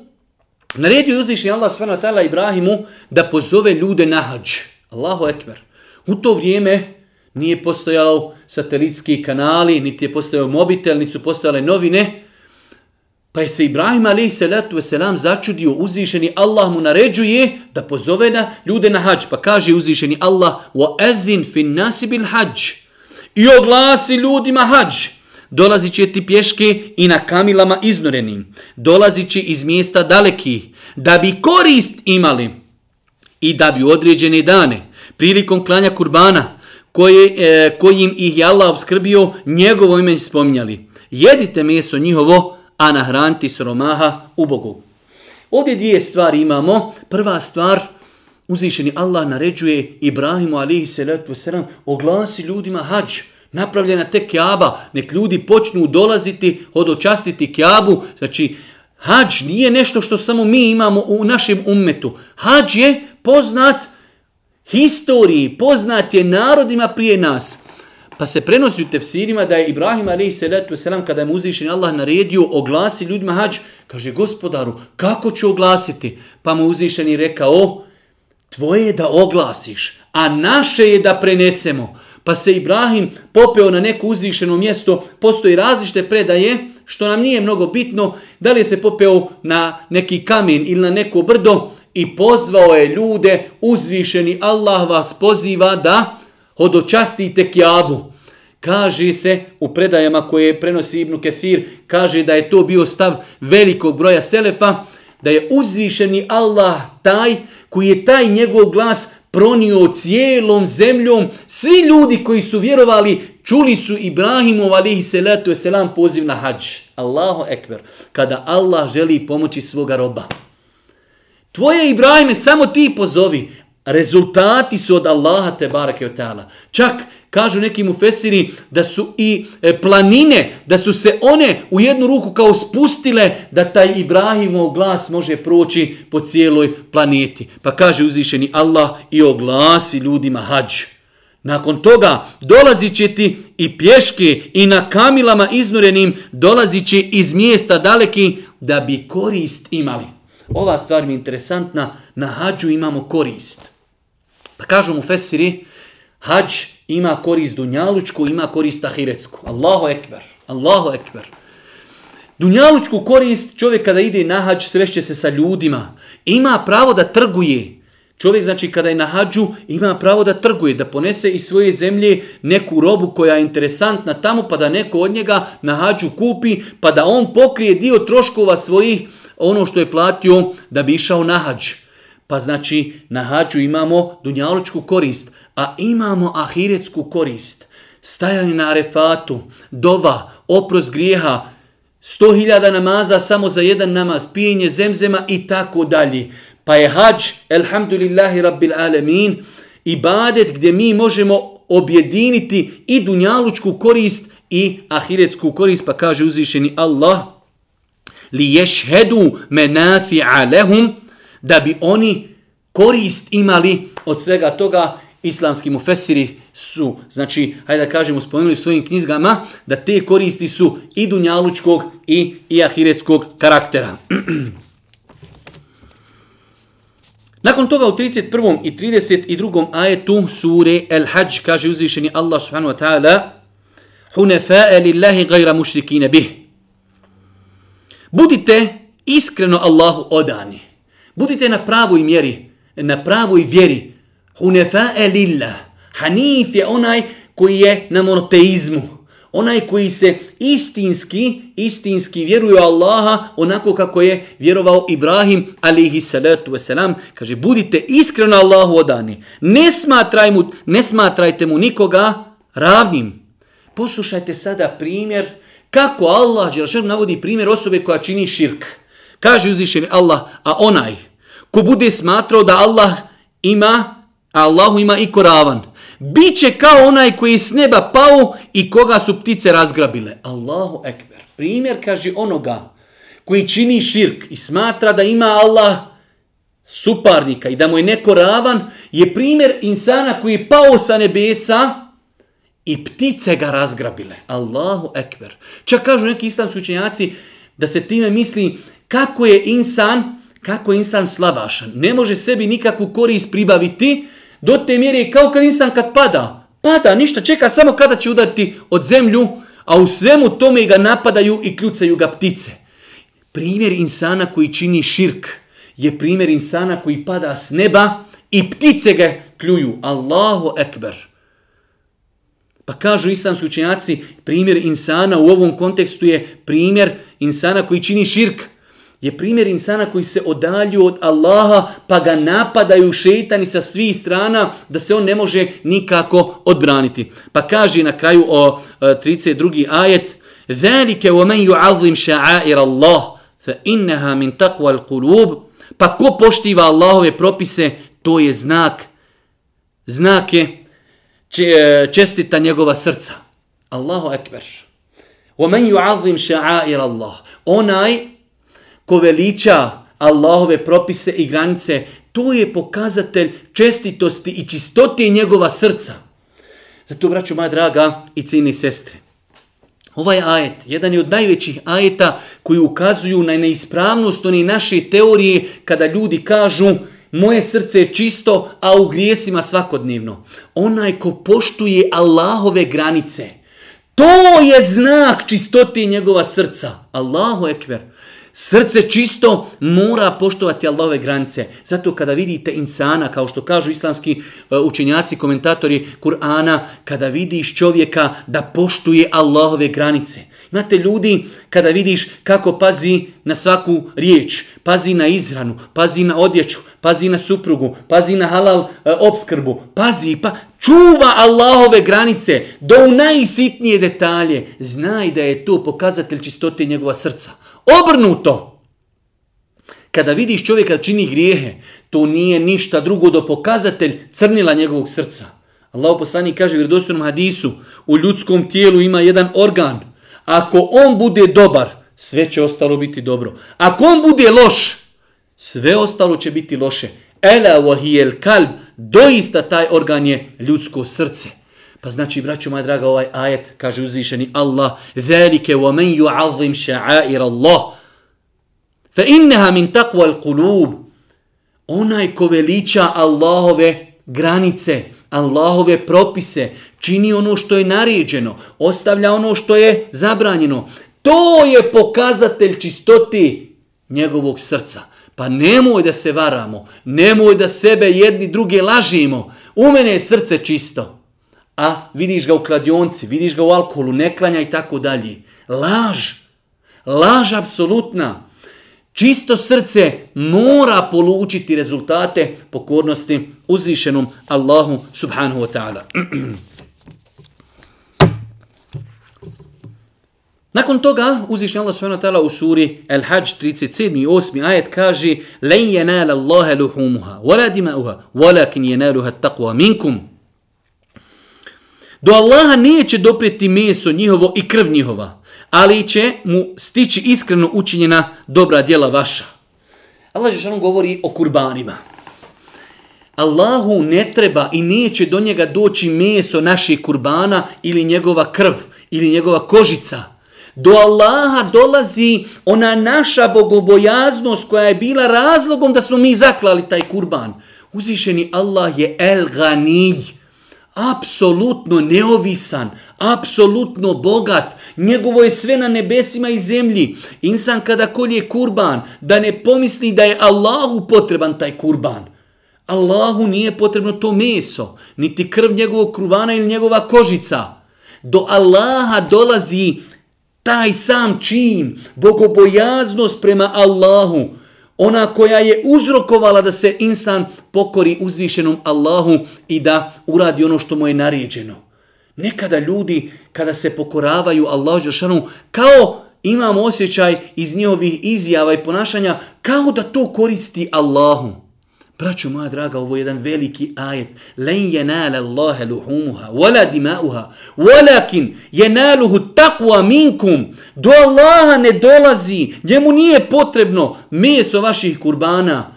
naredio uzvišen Allah subhanahu wa ta'ala Ibrahimu da pozove ljude na hađ. Allahu ekber. U to vrijeme nije postojalo satelitski kanali, niti je postojao mobitel, niti su postojale novine, Pa je se Ibrahim alaih salatu wasalam začudio uzvišeni Allah mu naređuje da pozove na ljude na hađ. Pa kaže uzvišeni Allah وَأَذِنْ فِي النَّاسِ بِالْحَجِ I oglasi ljudima hađ. Dolazit će ti pješke i na kamilama iznorenim. Dolazit će iz mjesta dalekih da bi korist imali i da bi određene dane prilikom klanja kurbana koje, e, kojim ih je Allah obskrbio, njegovo ime spominjali. Jedite meso njihovo, a nahraniti siromaha u Ovdje dvije stvari imamo. Prva stvar, uzvišeni Allah naređuje Ibrahimu alihi salatu wasalam, oglasi ljudima hađ, napravljena te kjaba, nek ljudi počnu dolaziti, hodočastiti kjabu, znači hađ nije nešto što samo mi imamo u našem ummetu. Hađ je poznat historiji, poznat je narodima prije nas. Pa se prenosi u tefsirima da je Ibrahim a.s. kada je mu uzvišen Allah naredio oglasi ljudima hađ, kaže gospodaru, kako ću oglasiti? Pa mu uzvišen i rekao, tvoje je da oglasiš, a naše je da prenesemo. Pa se Ibrahim popeo na neko uzvišeno mjesto, postoji različite predaje, što nam nije mnogo bitno, da li se popeo na neki kamen ili na neko brdo i pozvao je ljude, uzvišeni Allah vas poziva da hodočastite kjabu. Kaže se u predajama koje prenosi Ibnu Kefir, kaže da je to bio stav velikog broja selefa, da je uzvišeni Allah taj koji je taj njegov glas pronio cijelom zemljom. Svi ljudi koji su vjerovali čuli su Ibrahimov alihi salatu selam poziv na hađ. Allahu ekber. Kada Allah želi pomoći svoga roba. Tvoje Ibrahime samo ti pozovi. Rezultati su od Allaha te barake od. Čak kažu neki mu fesiri da su i e, planine, da su se one u jednu ruku kao spustile da taj Ibrahimov glas može proći po cijeloj planeti. Pa kaže uzvišeni Allah i oglasi ljudima hađ. Nakon toga dolazit će ti i pješke i na kamilama iznurenim dolazit će iz mjesta daleki da bi korist imali. Ova stvar mi je interesantna, na hađu imamo korist. Pa kažu mu Fesiri, hađ ima korist dunjalučku, ima korist ahiretsku. Allahu ekber, Allahu ekber. Dunjalučku korist čovjek kada ide na hađ sreće se sa ljudima. Ima pravo da trguje. Čovjek znači kada je na hađu ima pravo da trguje, da ponese iz svoje zemlje neku robu koja je interesantna tamo pa da neko od njega na hađu kupi pa da on pokrije dio troškova svojih ono što je platio da bi išao na hađu. Pa znači na hađu imamo dunjalučku korist, a imamo ahiretsku korist. Stajanje na arefatu, dova, oprost grijeha, sto hiljada namaza samo za jedan namaz, pijenje zemzema i tako dalje. Pa je hađ, elhamdulillahi rabbil alemin, ibadet gdje mi možemo objediniti i dunjalučku korist i ahiretsku korist, pa kaže uzvišeni Allah, li ješhedu menafi'a lehum, da bi oni korist imali od svega toga islamski mufesiri su, znači, hajde da kažemo, spomenuli svojim knjizgama, da te koristi su i dunjalučkog i, i ahiretskog karaktera. [CLEARS THROAT] Nakon toga u 31. i 32. ajetu sure El Hajj kaže uzvišeni Allah subhanahu wa ta'ala Hunefae lillahi gajra mušrikine bih. Budite iskreno Allahu odani. Budite na pravoj mjeri, na pravoj vjeri. Hunefa lillah. Hanif je onaj koji je na monoteizmu. Onaj koji se istinski, istinski vjeruje Allaha onako kako je vjerovao Ibrahim alihi salatu wasalam. Kaže, budite iskreno Allahu odani. Ne, smatraj mu, ne smatrajte mu nikoga ravnim. Poslušajte sada primjer kako Allah navodi primjer osobe koja čini širk. Kaže uzvišeni Allah, a onaj ko bude smatrao da Allah ima, a Allahu ima i koravan, bit će kao onaj koji je s neba pao i koga su ptice razgrabile. Allahu ekber. Primjer kaže onoga koji čini širk i smatra da ima Allah suparnika i da mu je neko ravan, je primjer insana koji je pao sa nebesa i ptice ga razgrabile. Allahu ekber. Čak kažu neki islamski učenjaci da se time misli kako je insan, kako je insan slabašan. Ne može sebi nikakvu korist pribaviti do te mjere kao kad insan kad pada. Pada, ništa, čeka samo kada će udariti od zemlju, a u svemu tome ga napadaju i kljucaju ga ptice. Primjer insana koji čini širk je primjer insana koji pada s neba i ptice ga kljuju. Allahu ekber. Pa kažu islamski učenjaci, primjer insana u ovom kontekstu je primjer insana koji čini širk je primjer insana koji se odalju od Allaha pa ga napadaju šeitani sa svih strana da se on ne može nikako odbraniti. Pa kaže na kraju o 32. ajet ذَلِكَ وَمَنْ يُعَظِّمْ شَعَائِرَ اللَّهِ فَإِنَّهَا مِنْ تَقْوَ الْقُلُوبِ Pa ko poštiva Allahove propise, to je znak. Znak je čestita njegova srca. Allahu ekber. وَمَنْ يُعَظِّمْ شَعَائِرَ اللَّهِ Onaj ko veliča Allahove propise i granice, to je pokazatelj čestitosti i čistote njegova srca. Zato, braću moja draga i cijeni sestre, ovaj ajet, jedan je od najvećih ajeta koji ukazuju na neispravnost oni naše teorije kada ljudi kažu moje srce je čisto, a u grijesima svakodnevno. Onaj ko poštuje Allahove granice, to je znak čistote njegova srca. Allahu ekber. Srce čisto mora poštovati Allahove granice. Zato kada vidite insana, kao što kažu islamski e, učenjaci, komentatori Kur'ana, kada vidiš čovjeka da poštuje Allahove granice. Znate, ljudi kada vidiš kako pazi na svaku riječ, pazi na izranu, pazi na odjeću, pazi na suprugu, pazi na halal e, obskrbu, pazi pa čuva Allahove granice do u najsitnije detalje. Znaj da je to pokazatelj čistote njegova srca. Obrnuto. Kada vidiš čovjeka čini grijehe, to nije ništa drugo do pokazatelj crnila njegovog srca. Allah poslani kaže u vjerodostojnom hadisu, u ljudskom tijelu ima jedan organ. Ako on bude dobar, sve će ostalo biti dobro. Ako on bude loš, sve ostalo će biti loše. Ela wahijel kalb, doista taj organ je ljudsko srce. Pa znači, braću moja draga, ovaj ajet, kaže uzvišeni Allah, velike wa men ju'azim sha'air Allah, fa inneha min taqwa al-qulub, onaj ko veliča Allahove granice, Allahove propise, čini ono što je naređeno, ostavlja ono što je zabranjeno, to je pokazatelj čistoti njegovog srca. Pa nemoj da se varamo, nemoj da sebe jedni druge lažimo, u mene je srce čisto a vidiš ga u kladionci, vidiš ga u alkoholu, neklanja i tako dalje. Laž. Laž apsolutna. Čisto srce mora polučiti rezultate pokornosti uzvišenom Allahu subhanahu wa ta'ala. [CLEARS THROAT] Nakon toga uzvišen Allah subhanahu wa ta'ala u suri Al-Hajj 37. i 8. ajet kaže لَنْ يَنَالَ اللَّهَ لُحُومُهَا وَلَا دِمَاؤُهَا وَلَكِنْ يَنَالُهَا التَّقْوَى مِنْكُمْ Do Allaha neće doprijeti meso njihovo i krv njihova, ali će mu stići iskreno učinjena dobra djela vaša. Allah Žešanu govori o kurbanima. Allahu ne treba i neće do njega doći meso naših kurbana ili njegova krv ili njegova kožica. Do Allaha dolazi ona naša bogobojaznost koja je bila razlogom da smo mi zaklali taj kurban. Uzišeni Allah je El Ganij, apsolutno neovisan, apsolutno bogat, njegovo je sve na nebesima i zemlji. Insan kada kolje kurban, da ne pomisli da je Allahu potreban taj kurban. Allahu nije potrebno to meso, niti krv njegovog kurbana ili njegova kožica. Do Allaha dolazi taj sam čin, bogobojaznost prema Allahu, ona koja je uzrokovala da se insan pokori uzvišenom Allahu i da uradi ono što mu je naređeno. Nekada ljudi, kada se pokoravaju Allahu Žešanu, kao imamo osjećaj iz njihovih izjava i ponašanja, kao da to koristi Allahu. Braćo moja draga, ovo je jedan veliki ajet. Len jenale Allahe luhumuha, wala dimauha, walakin jenaluhu takva minkum. Do Allaha ne dolazi, njemu nije potrebno meso vaših kurbana.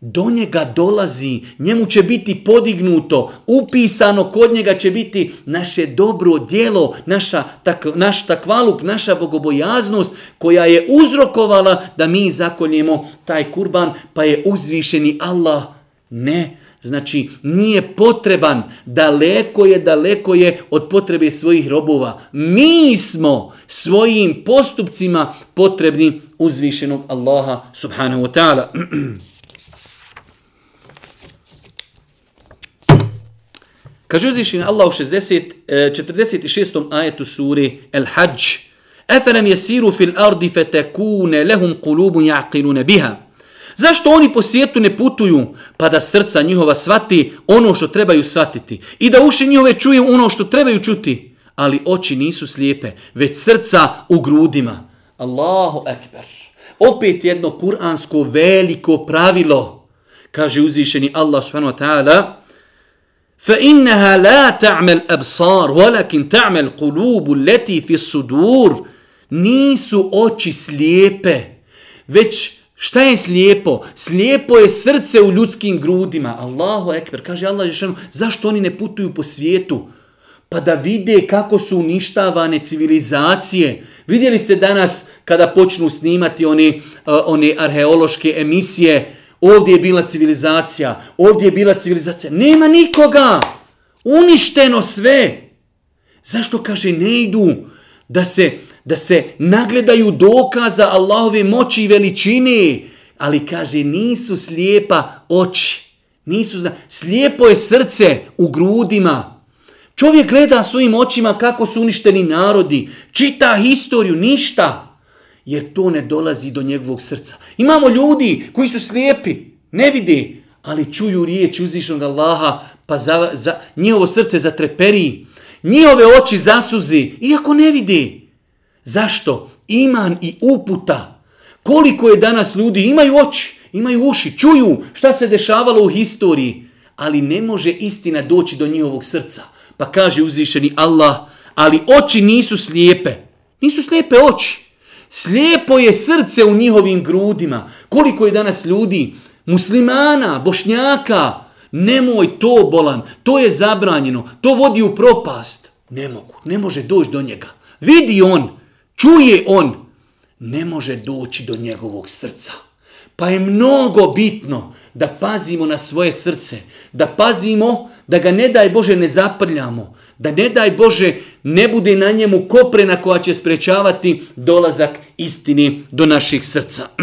Do njega dolazi, njemu će biti podignuto, upisano, kod njega će biti naše dobro djelo, naša, tak, naš takvaluk, naša bogobojaznost koja je uzrokovala da mi zakoljemo taj kurban, pa je uzvišeni Allah. Ne, znači nije potreban, daleko je, daleko je od potrebe svojih robova. Mi smo svojim postupcima potrebni uzvišenog Allaha subhanahu wa ta'ala. [CLEARS THROAT] Kaže uzvišen Allah u 60, 46. E, ajetu suri El Hajj, Efelem jesiru fil ardi fetekune lehum kulubu jaqilune biha. Zašto oni po svijetu ne putuju pa da srca njihova svati ono što trebaju svatiti i da uši njihove čuju ono što trebaju čuti, ali oči nisu slijepe, već srca u grudima. Allahu ekber. Opet jedno kuransko veliko pravilo, kaže uzvišeni Allah subhanahu wa ta'ala, فإنها لا تعمل الأبصار ولكن تعمل القلوب التي في الصدور nisu oči slijepe, već šta je slijepo? Slijepo je srce u ljudskim grudima. Allahu ekber, kaže Allah Žešanu, zašto oni ne putuju po svijetu? Pa da vide kako su uništavane civilizacije. Vidjeli ste danas kada počnu snimati one, uh, one arheološke emisije, ovdje je bila civilizacija, ovdje je bila civilizacija. Nema nikoga. Uništeno sve. Zašto kaže ne idu da se da se nagledaju dokaza Allahove moći i veličine, ali kaže nisu slijepa oči. Nisu zna... Slijepo je srce u grudima. Čovjek gleda svojim očima kako su uništeni narodi, čita historiju, ništa, jer to ne dolazi do njegovog srca. Imamo ljudi koji su slijepi, ne vidi, ali čuju riječ uzvišnog Allaha, pa za, za, njihovo srce zatreperi, njihove oči zasuzi, iako ne vidi. Zašto? Iman i uputa. Koliko je danas ljudi imaju oči, imaju uši, čuju šta se dešavalo u historiji, ali ne može istina doći do njihovog srca. Pa kaže uzvišeni Allah, ali oči nisu slijepe. Nisu slijepe oči. Slijepo je srce u njihovim grudima. Koliko je danas ljudi, muslimana, bošnjaka, nemoj to bolan, to je zabranjeno, to vodi u propast. Ne mogu, ne može doći do njega. Vidi on, čuje on, ne može doći do njegovog srca. Pa je mnogo bitno da pazimo na svoje srce, da pazimo da ga ne daj Bože ne zaprljamo, da ne daj Bože ne bude na njemu koprena koja će sprečavati dolazak istini do naših srca. [CLEARS THROAT]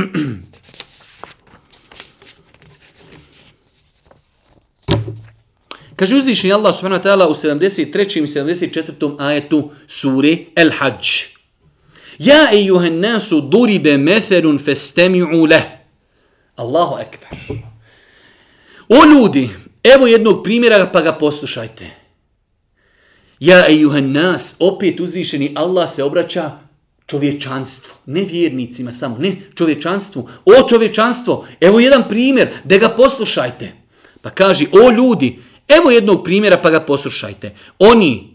Kaže uzvišenje Allah subhanahu wa ta'ala u 73. i 74. ajetu suri El Hajj. Ja ejuhen nasu duribe meferun festemi'u leh. Allahu ekber. O ljudi, evo jednog primjera pa ga poslušajte. Ja ejuhan nas, opet uzvišeni Allah se obraća čovječanstvu, ne vjernicima samo, ne čovječanstvu. O čovječanstvo, evo jedan primjer, da ga poslušajte. Pa kaže, o ljudi, evo jednog primjera pa ga poslušajte. Oni,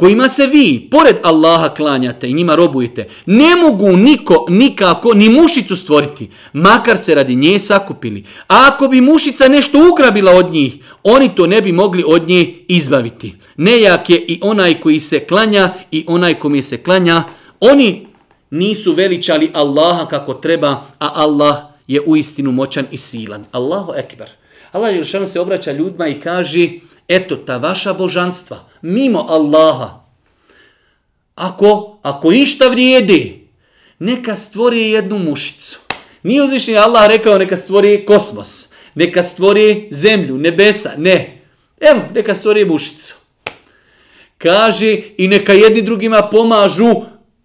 kojima se vi, pored Allaha, klanjate i njima robujete, ne mogu niko, nikako, ni mušicu stvoriti, makar se radi nje sakupili. A ako bi mušica nešto ugrabila od njih, oni to ne bi mogli od nje izbaviti. Nejak je i onaj koji se klanja i onaj kome se klanja, oni nisu veličali Allaha kako treba, a Allah je u istinu moćan i silan. Allahu ekber. Allah je se obraća ljudima i kaže, eto ta vaša božanstva, mimo Allaha, ako, ako išta vrijedi, neka stvori jednu mušicu. Nije uzvišen Allah rekao neka stvori kosmos, neka stvori zemlju, nebesa, ne. Evo, neka stvori mušicu. Kaže i neka jedni drugima pomažu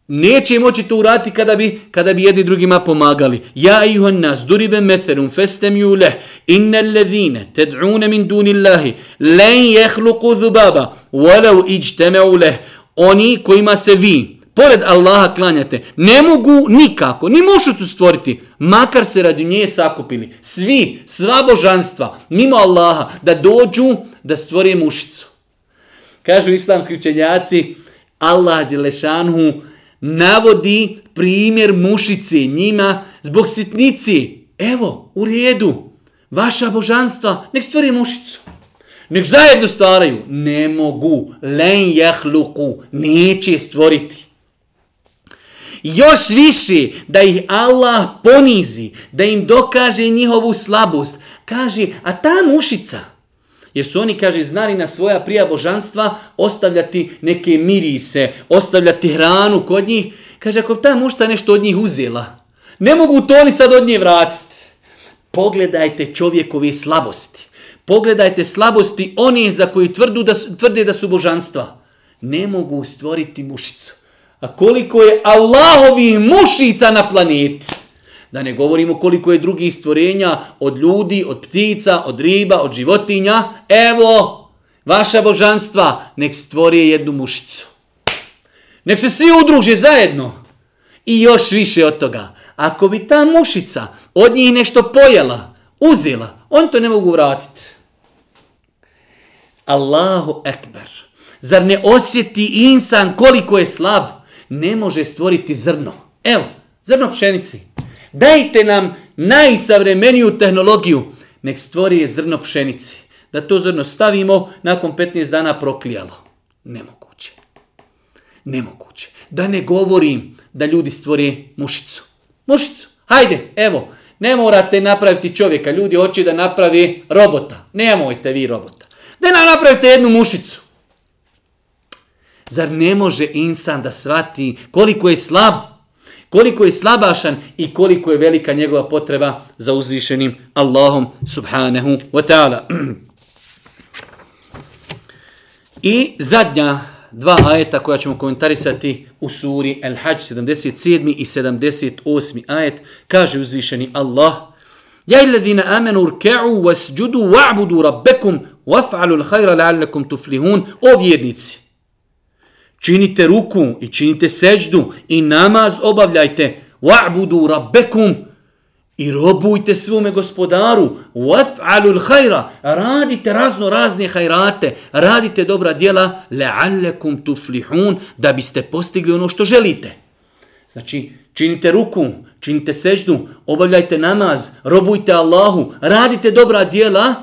Neće moći to urati kada bi, kada bi jedni drugima pomagali. Ja ijuhan nas, duribe methelum, festem ju leh, inne ted'une min dunillahi len jehluku zubaba, walau iđteme leh. Oni kojima se vi, pored Allaha klanjate, ne mogu nikako, ni mušicu stvoriti, makar se radi nje sakupili. Svi, sva božanstva, mimo Allaha, da dođu da stvore mušicu. Kažu islamski učenjaci, Allah Đelešanhu navodi primjer mušice njima zbog sitnici. Evo, u redu, vaša božanstva, nek stvori mušicu. Nek zajedno stvaraju. Ne mogu. Len jahluku. Neće stvoriti. Još više da ih Allah ponizi, da im dokaže njihovu slabost. Kaže, a ta mušica, Jer su oni, kaže, znali na svoja prija božanstva ostavljati neke mirise, ostavljati hranu kod njih. Kaže, ako ta mušta nešto od njih uzela, ne mogu to oni sad od nje vratiti. Pogledajte čovjekove slabosti. Pogledajte slabosti onih za koji tvrdu da, tvrde da su božanstva. Ne mogu stvoriti mušicu. A koliko je Allahovih mušica na planeti. Da ne govorimo koliko je drugih stvorenja od ljudi, od ptica, od riba, od životinja. Evo, vaša božanstva, nek stvori jednu mušicu. Nek se svi udruže zajedno. I još više od toga. Ako bi ta mušica od njih nešto pojela, uzela, on to ne mogu vratiti. Allahu ekber. Zar ne osjeti insan koliko je slab? Ne može stvoriti zrno. Evo, zrno pšenici. Dajte nam najsavremeniju tehnologiju. Nek stvori je zrno pšenice. Da to zrno stavimo, nakon 15 dana proklijalo. Nemoguće. Nemoguće. Da ne govorim da ljudi stvori mušicu. Mušicu. Hajde, evo. Ne morate napraviti čovjeka. Ljudi hoće da napravi robota. Nemojte vi robota. Da nam napravite jednu mušicu. Zar ne može insan da svati koliko je slab, koliko je slabašan i koliko je velika njegova potreba za uzvišenim Allahom subhanahu wa ta'ala. I zadnja dva ajeta koja ćemo komentarisati u suri El Hajj 77. i 78. ajet kaže uzvišeni Allah Ja illadina amenu urke'u wasjudu wa'budu rabbekum waf'alu l'hajra la'allakum tuflihun o vjernici činite ruku i činite seđdu i namaz obavljajte. Wa'budu rabbekum i robujte svome gospodaru. Waf'alu l'hajra radite razno razne hajrate. Radite dobra djela. La'allakum tuflihun. Da biste postigli ono što želite. Znači činite ruku činite seđdu obavljajte namaz robujte Allahu radite dobra djela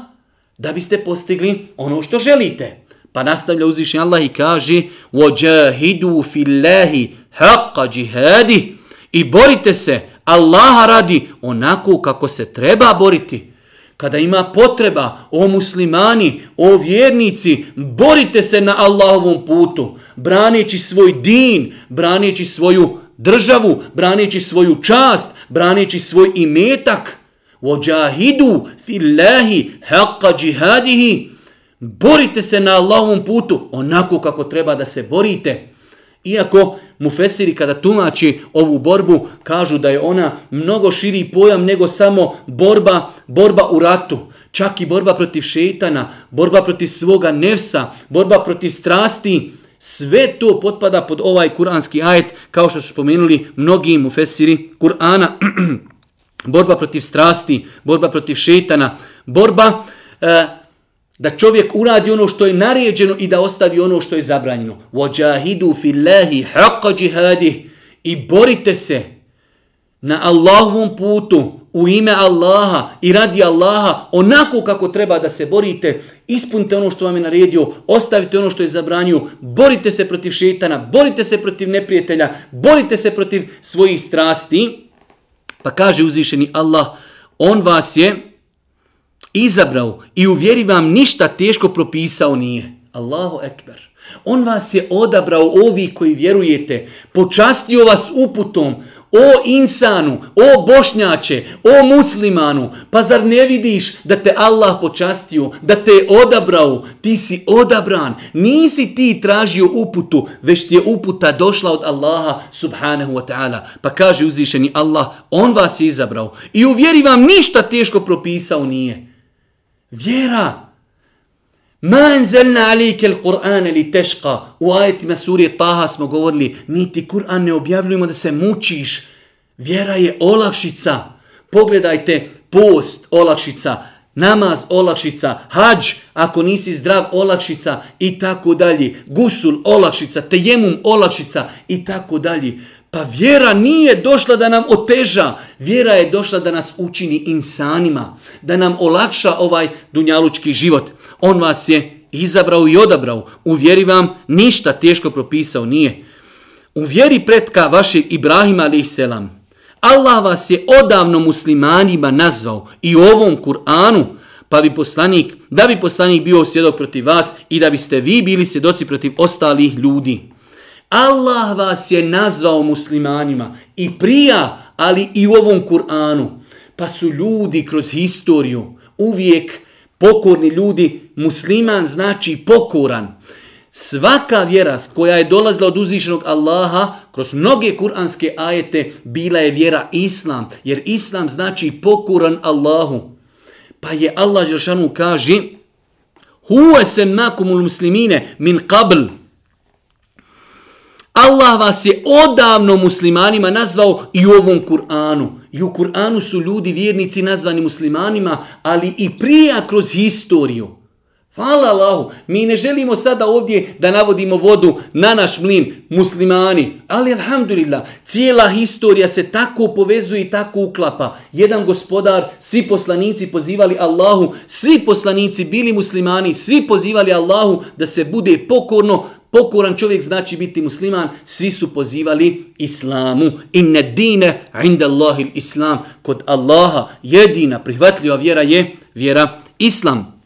da biste postigli ono što želite. Pa nastavlja uzvišnji Allah i kaže وَجَاهِدُوا فِي اللَّهِ حَقَّ جِهَادِ I borite se Allaha radi onako kako se treba boriti. Kada ima potreba o muslimani, o vjernici, borite se na Allahovom putu, braneći svoj din, braneći svoju državu, braneći svoju čast, braneći svoj imetak. وَجَاهِدُوا فِي اللَّهِ حَقَّ جِهَادِهِ Borite se na Allahovom putu onako kako treba da se borite. Iako mufesiri kada tumači ovu borbu kažu da je ona mnogo širi pojam nego samo borba, borba u ratu. Čak i borba protiv šetana, borba protiv svoga nefsa, borba protiv strasti. Sve to potpada pod ovaj kuranski ajet kao što su spomenuli mnogi mufesiri Kur'ana. [CLEARS THROAT] borba protiv strasti, borba protiv šetana, borba... E, da čovjek uradi ono što je naređeno i da ostavi ono što je zabranjeno. Wajahidu fillahi haqqa jihadi i borite se na Allahovom putu u ime Allaha i radi Allaha onako kako treba da se borite. Ispunite ono što vam je naredio, ostavite ono što je zabranio, borite se protiv šetana, borite se protiv neprijatelja, borite se protiv svojih strasti. Pa kaže uzvišeni Allah, on vas je izabrao i u vjeri vam ništa teško propisao nije. Allahu ekber. On vas je odabrao ovi koji vjerujete, počastio vas uputom, o insanu, o bošnjače, o muslimanu, pa zar ne vidiš da te Allah počastio, da te je odabrao, ti si odabran, nisi ti tražio uputu, već ti je uputa došla od Allaha subhanahu wa ta'ala. Pa kaže uzvišeni Allah, on vas je izabrao i u vjeri vam ništa teško propisao nije. Vjera. Ma enzelna alike l-Qur'ane li teška. U ajetima suri Taha smo govorili, mi ti Kur'an ne objavljujemo da se mučiš. Vjera je olakšica. Pogledajte, post, olakšica, namaz, olakšica, hađ, ako nisi zdrav, olakšica i tako dalje. Gusul, olakšica, tejemum, olakšica i tako dalje. Pa vjera nije došla da nam oteža, vjera je došla da nas učini insanima, da nam olakša ovaj dunjalučki život. On vas je izabrao i odabrao, u vjeri vam ništa teško propisao nije. U vjeri pretka vašeg Ibrahima alaih selam, Allah vas je odavno muslimanima nazvao i u ovom Kur'anu, pa bi poslanik, da bi poslanik bio svjedok protiv vas i da biste vi bili svjedoci protiv ostalih ljudi. Allah vas je nazvao muslimanima i prija, ali i u ovom Kur'anu. Pa su ljudi kroz historiju uvijek pokorni ljudi. Musliman znači pokoran. Svaka vjera koja je dolazila od uzvišenog Allaha, kroz mnoge kuranske ajete, bila je vjera Islam. Jer Islam znači pokoran Allahu. Pa je Allah Želšanu kaže Huwa semakumul muslimine min qabl. Allah vas je odavno muslimanima nazvao i u ovom Kur'anu. I u Kur'anu su ljudi vjernici nazvani muslimanima, ali i prije kroz historiju. Hvala Allahu. Mi ne želimo sada ovdje da navodimo vodu na naš mlin, muslimani. Ali alhamdulillah, cijela historija se tako povezuje i tako uklapa. Jedan gospodar, svi poslanici pozivali Allahu, svi poslanici bili muslimani, svi pozivali Allahu da se bude pokorno, pokoran čovjek znači biti musliman, svi su pozivali islamu. Inne dine inda Allahil islam. Kod Allaha jedina prihvatljiva vjera je vjera islam.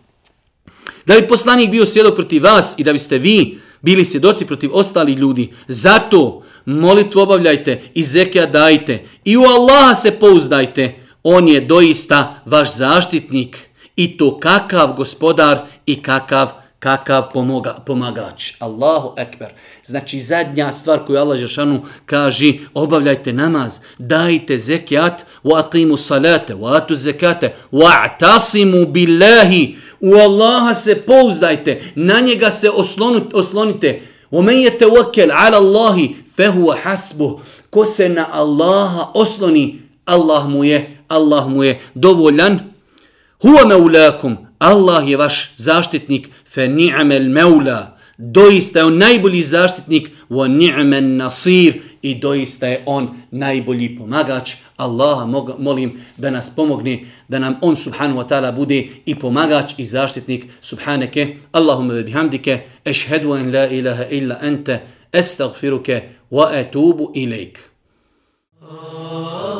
Da bi poslanik bio svjedok protiv vas i da biste vi bili svjedoci protiv ostali ljudi. Zato molitvu obavljajte i zekija dajte i u Allaha se pouzdajte. On je doista vaš zaštitnik i to kakav gospodar i kakav kakav pomoga, pomagač. Allahu ekber. Znači zadnja stvar koju Allah Žešanu kaže, obavljajte namaz, dajte zekijat, wa aqimu salate, wa atu zekate, wa atasimu billahi, U Allaha se pouzdajte, na njega se oslonite. وَمَنْ يَتَوَكَّلْ عَلَى اللَّهِ فَهُوَ حَسْبُهُ Ko se na Allaha osloni, Allah mu je, Allah mu je dovoljan. هُوَ مَوْلَاكُمْ Allah je vaš zaštitnik, fe ni'amel meula, doista je on najbolji zaštitnik, wa ni'men nasir, i doista je on najbolji pomagač. Allaha molim da nas pomogne, da nam on subhanu wa ta'ala bude i pomagač i zaštitnik. Subhaneke, Allahumma ve bihamdike, ešhedu en la ilaha illa ente, estagfiruke, wa etubu ilajk. Oh. Ah.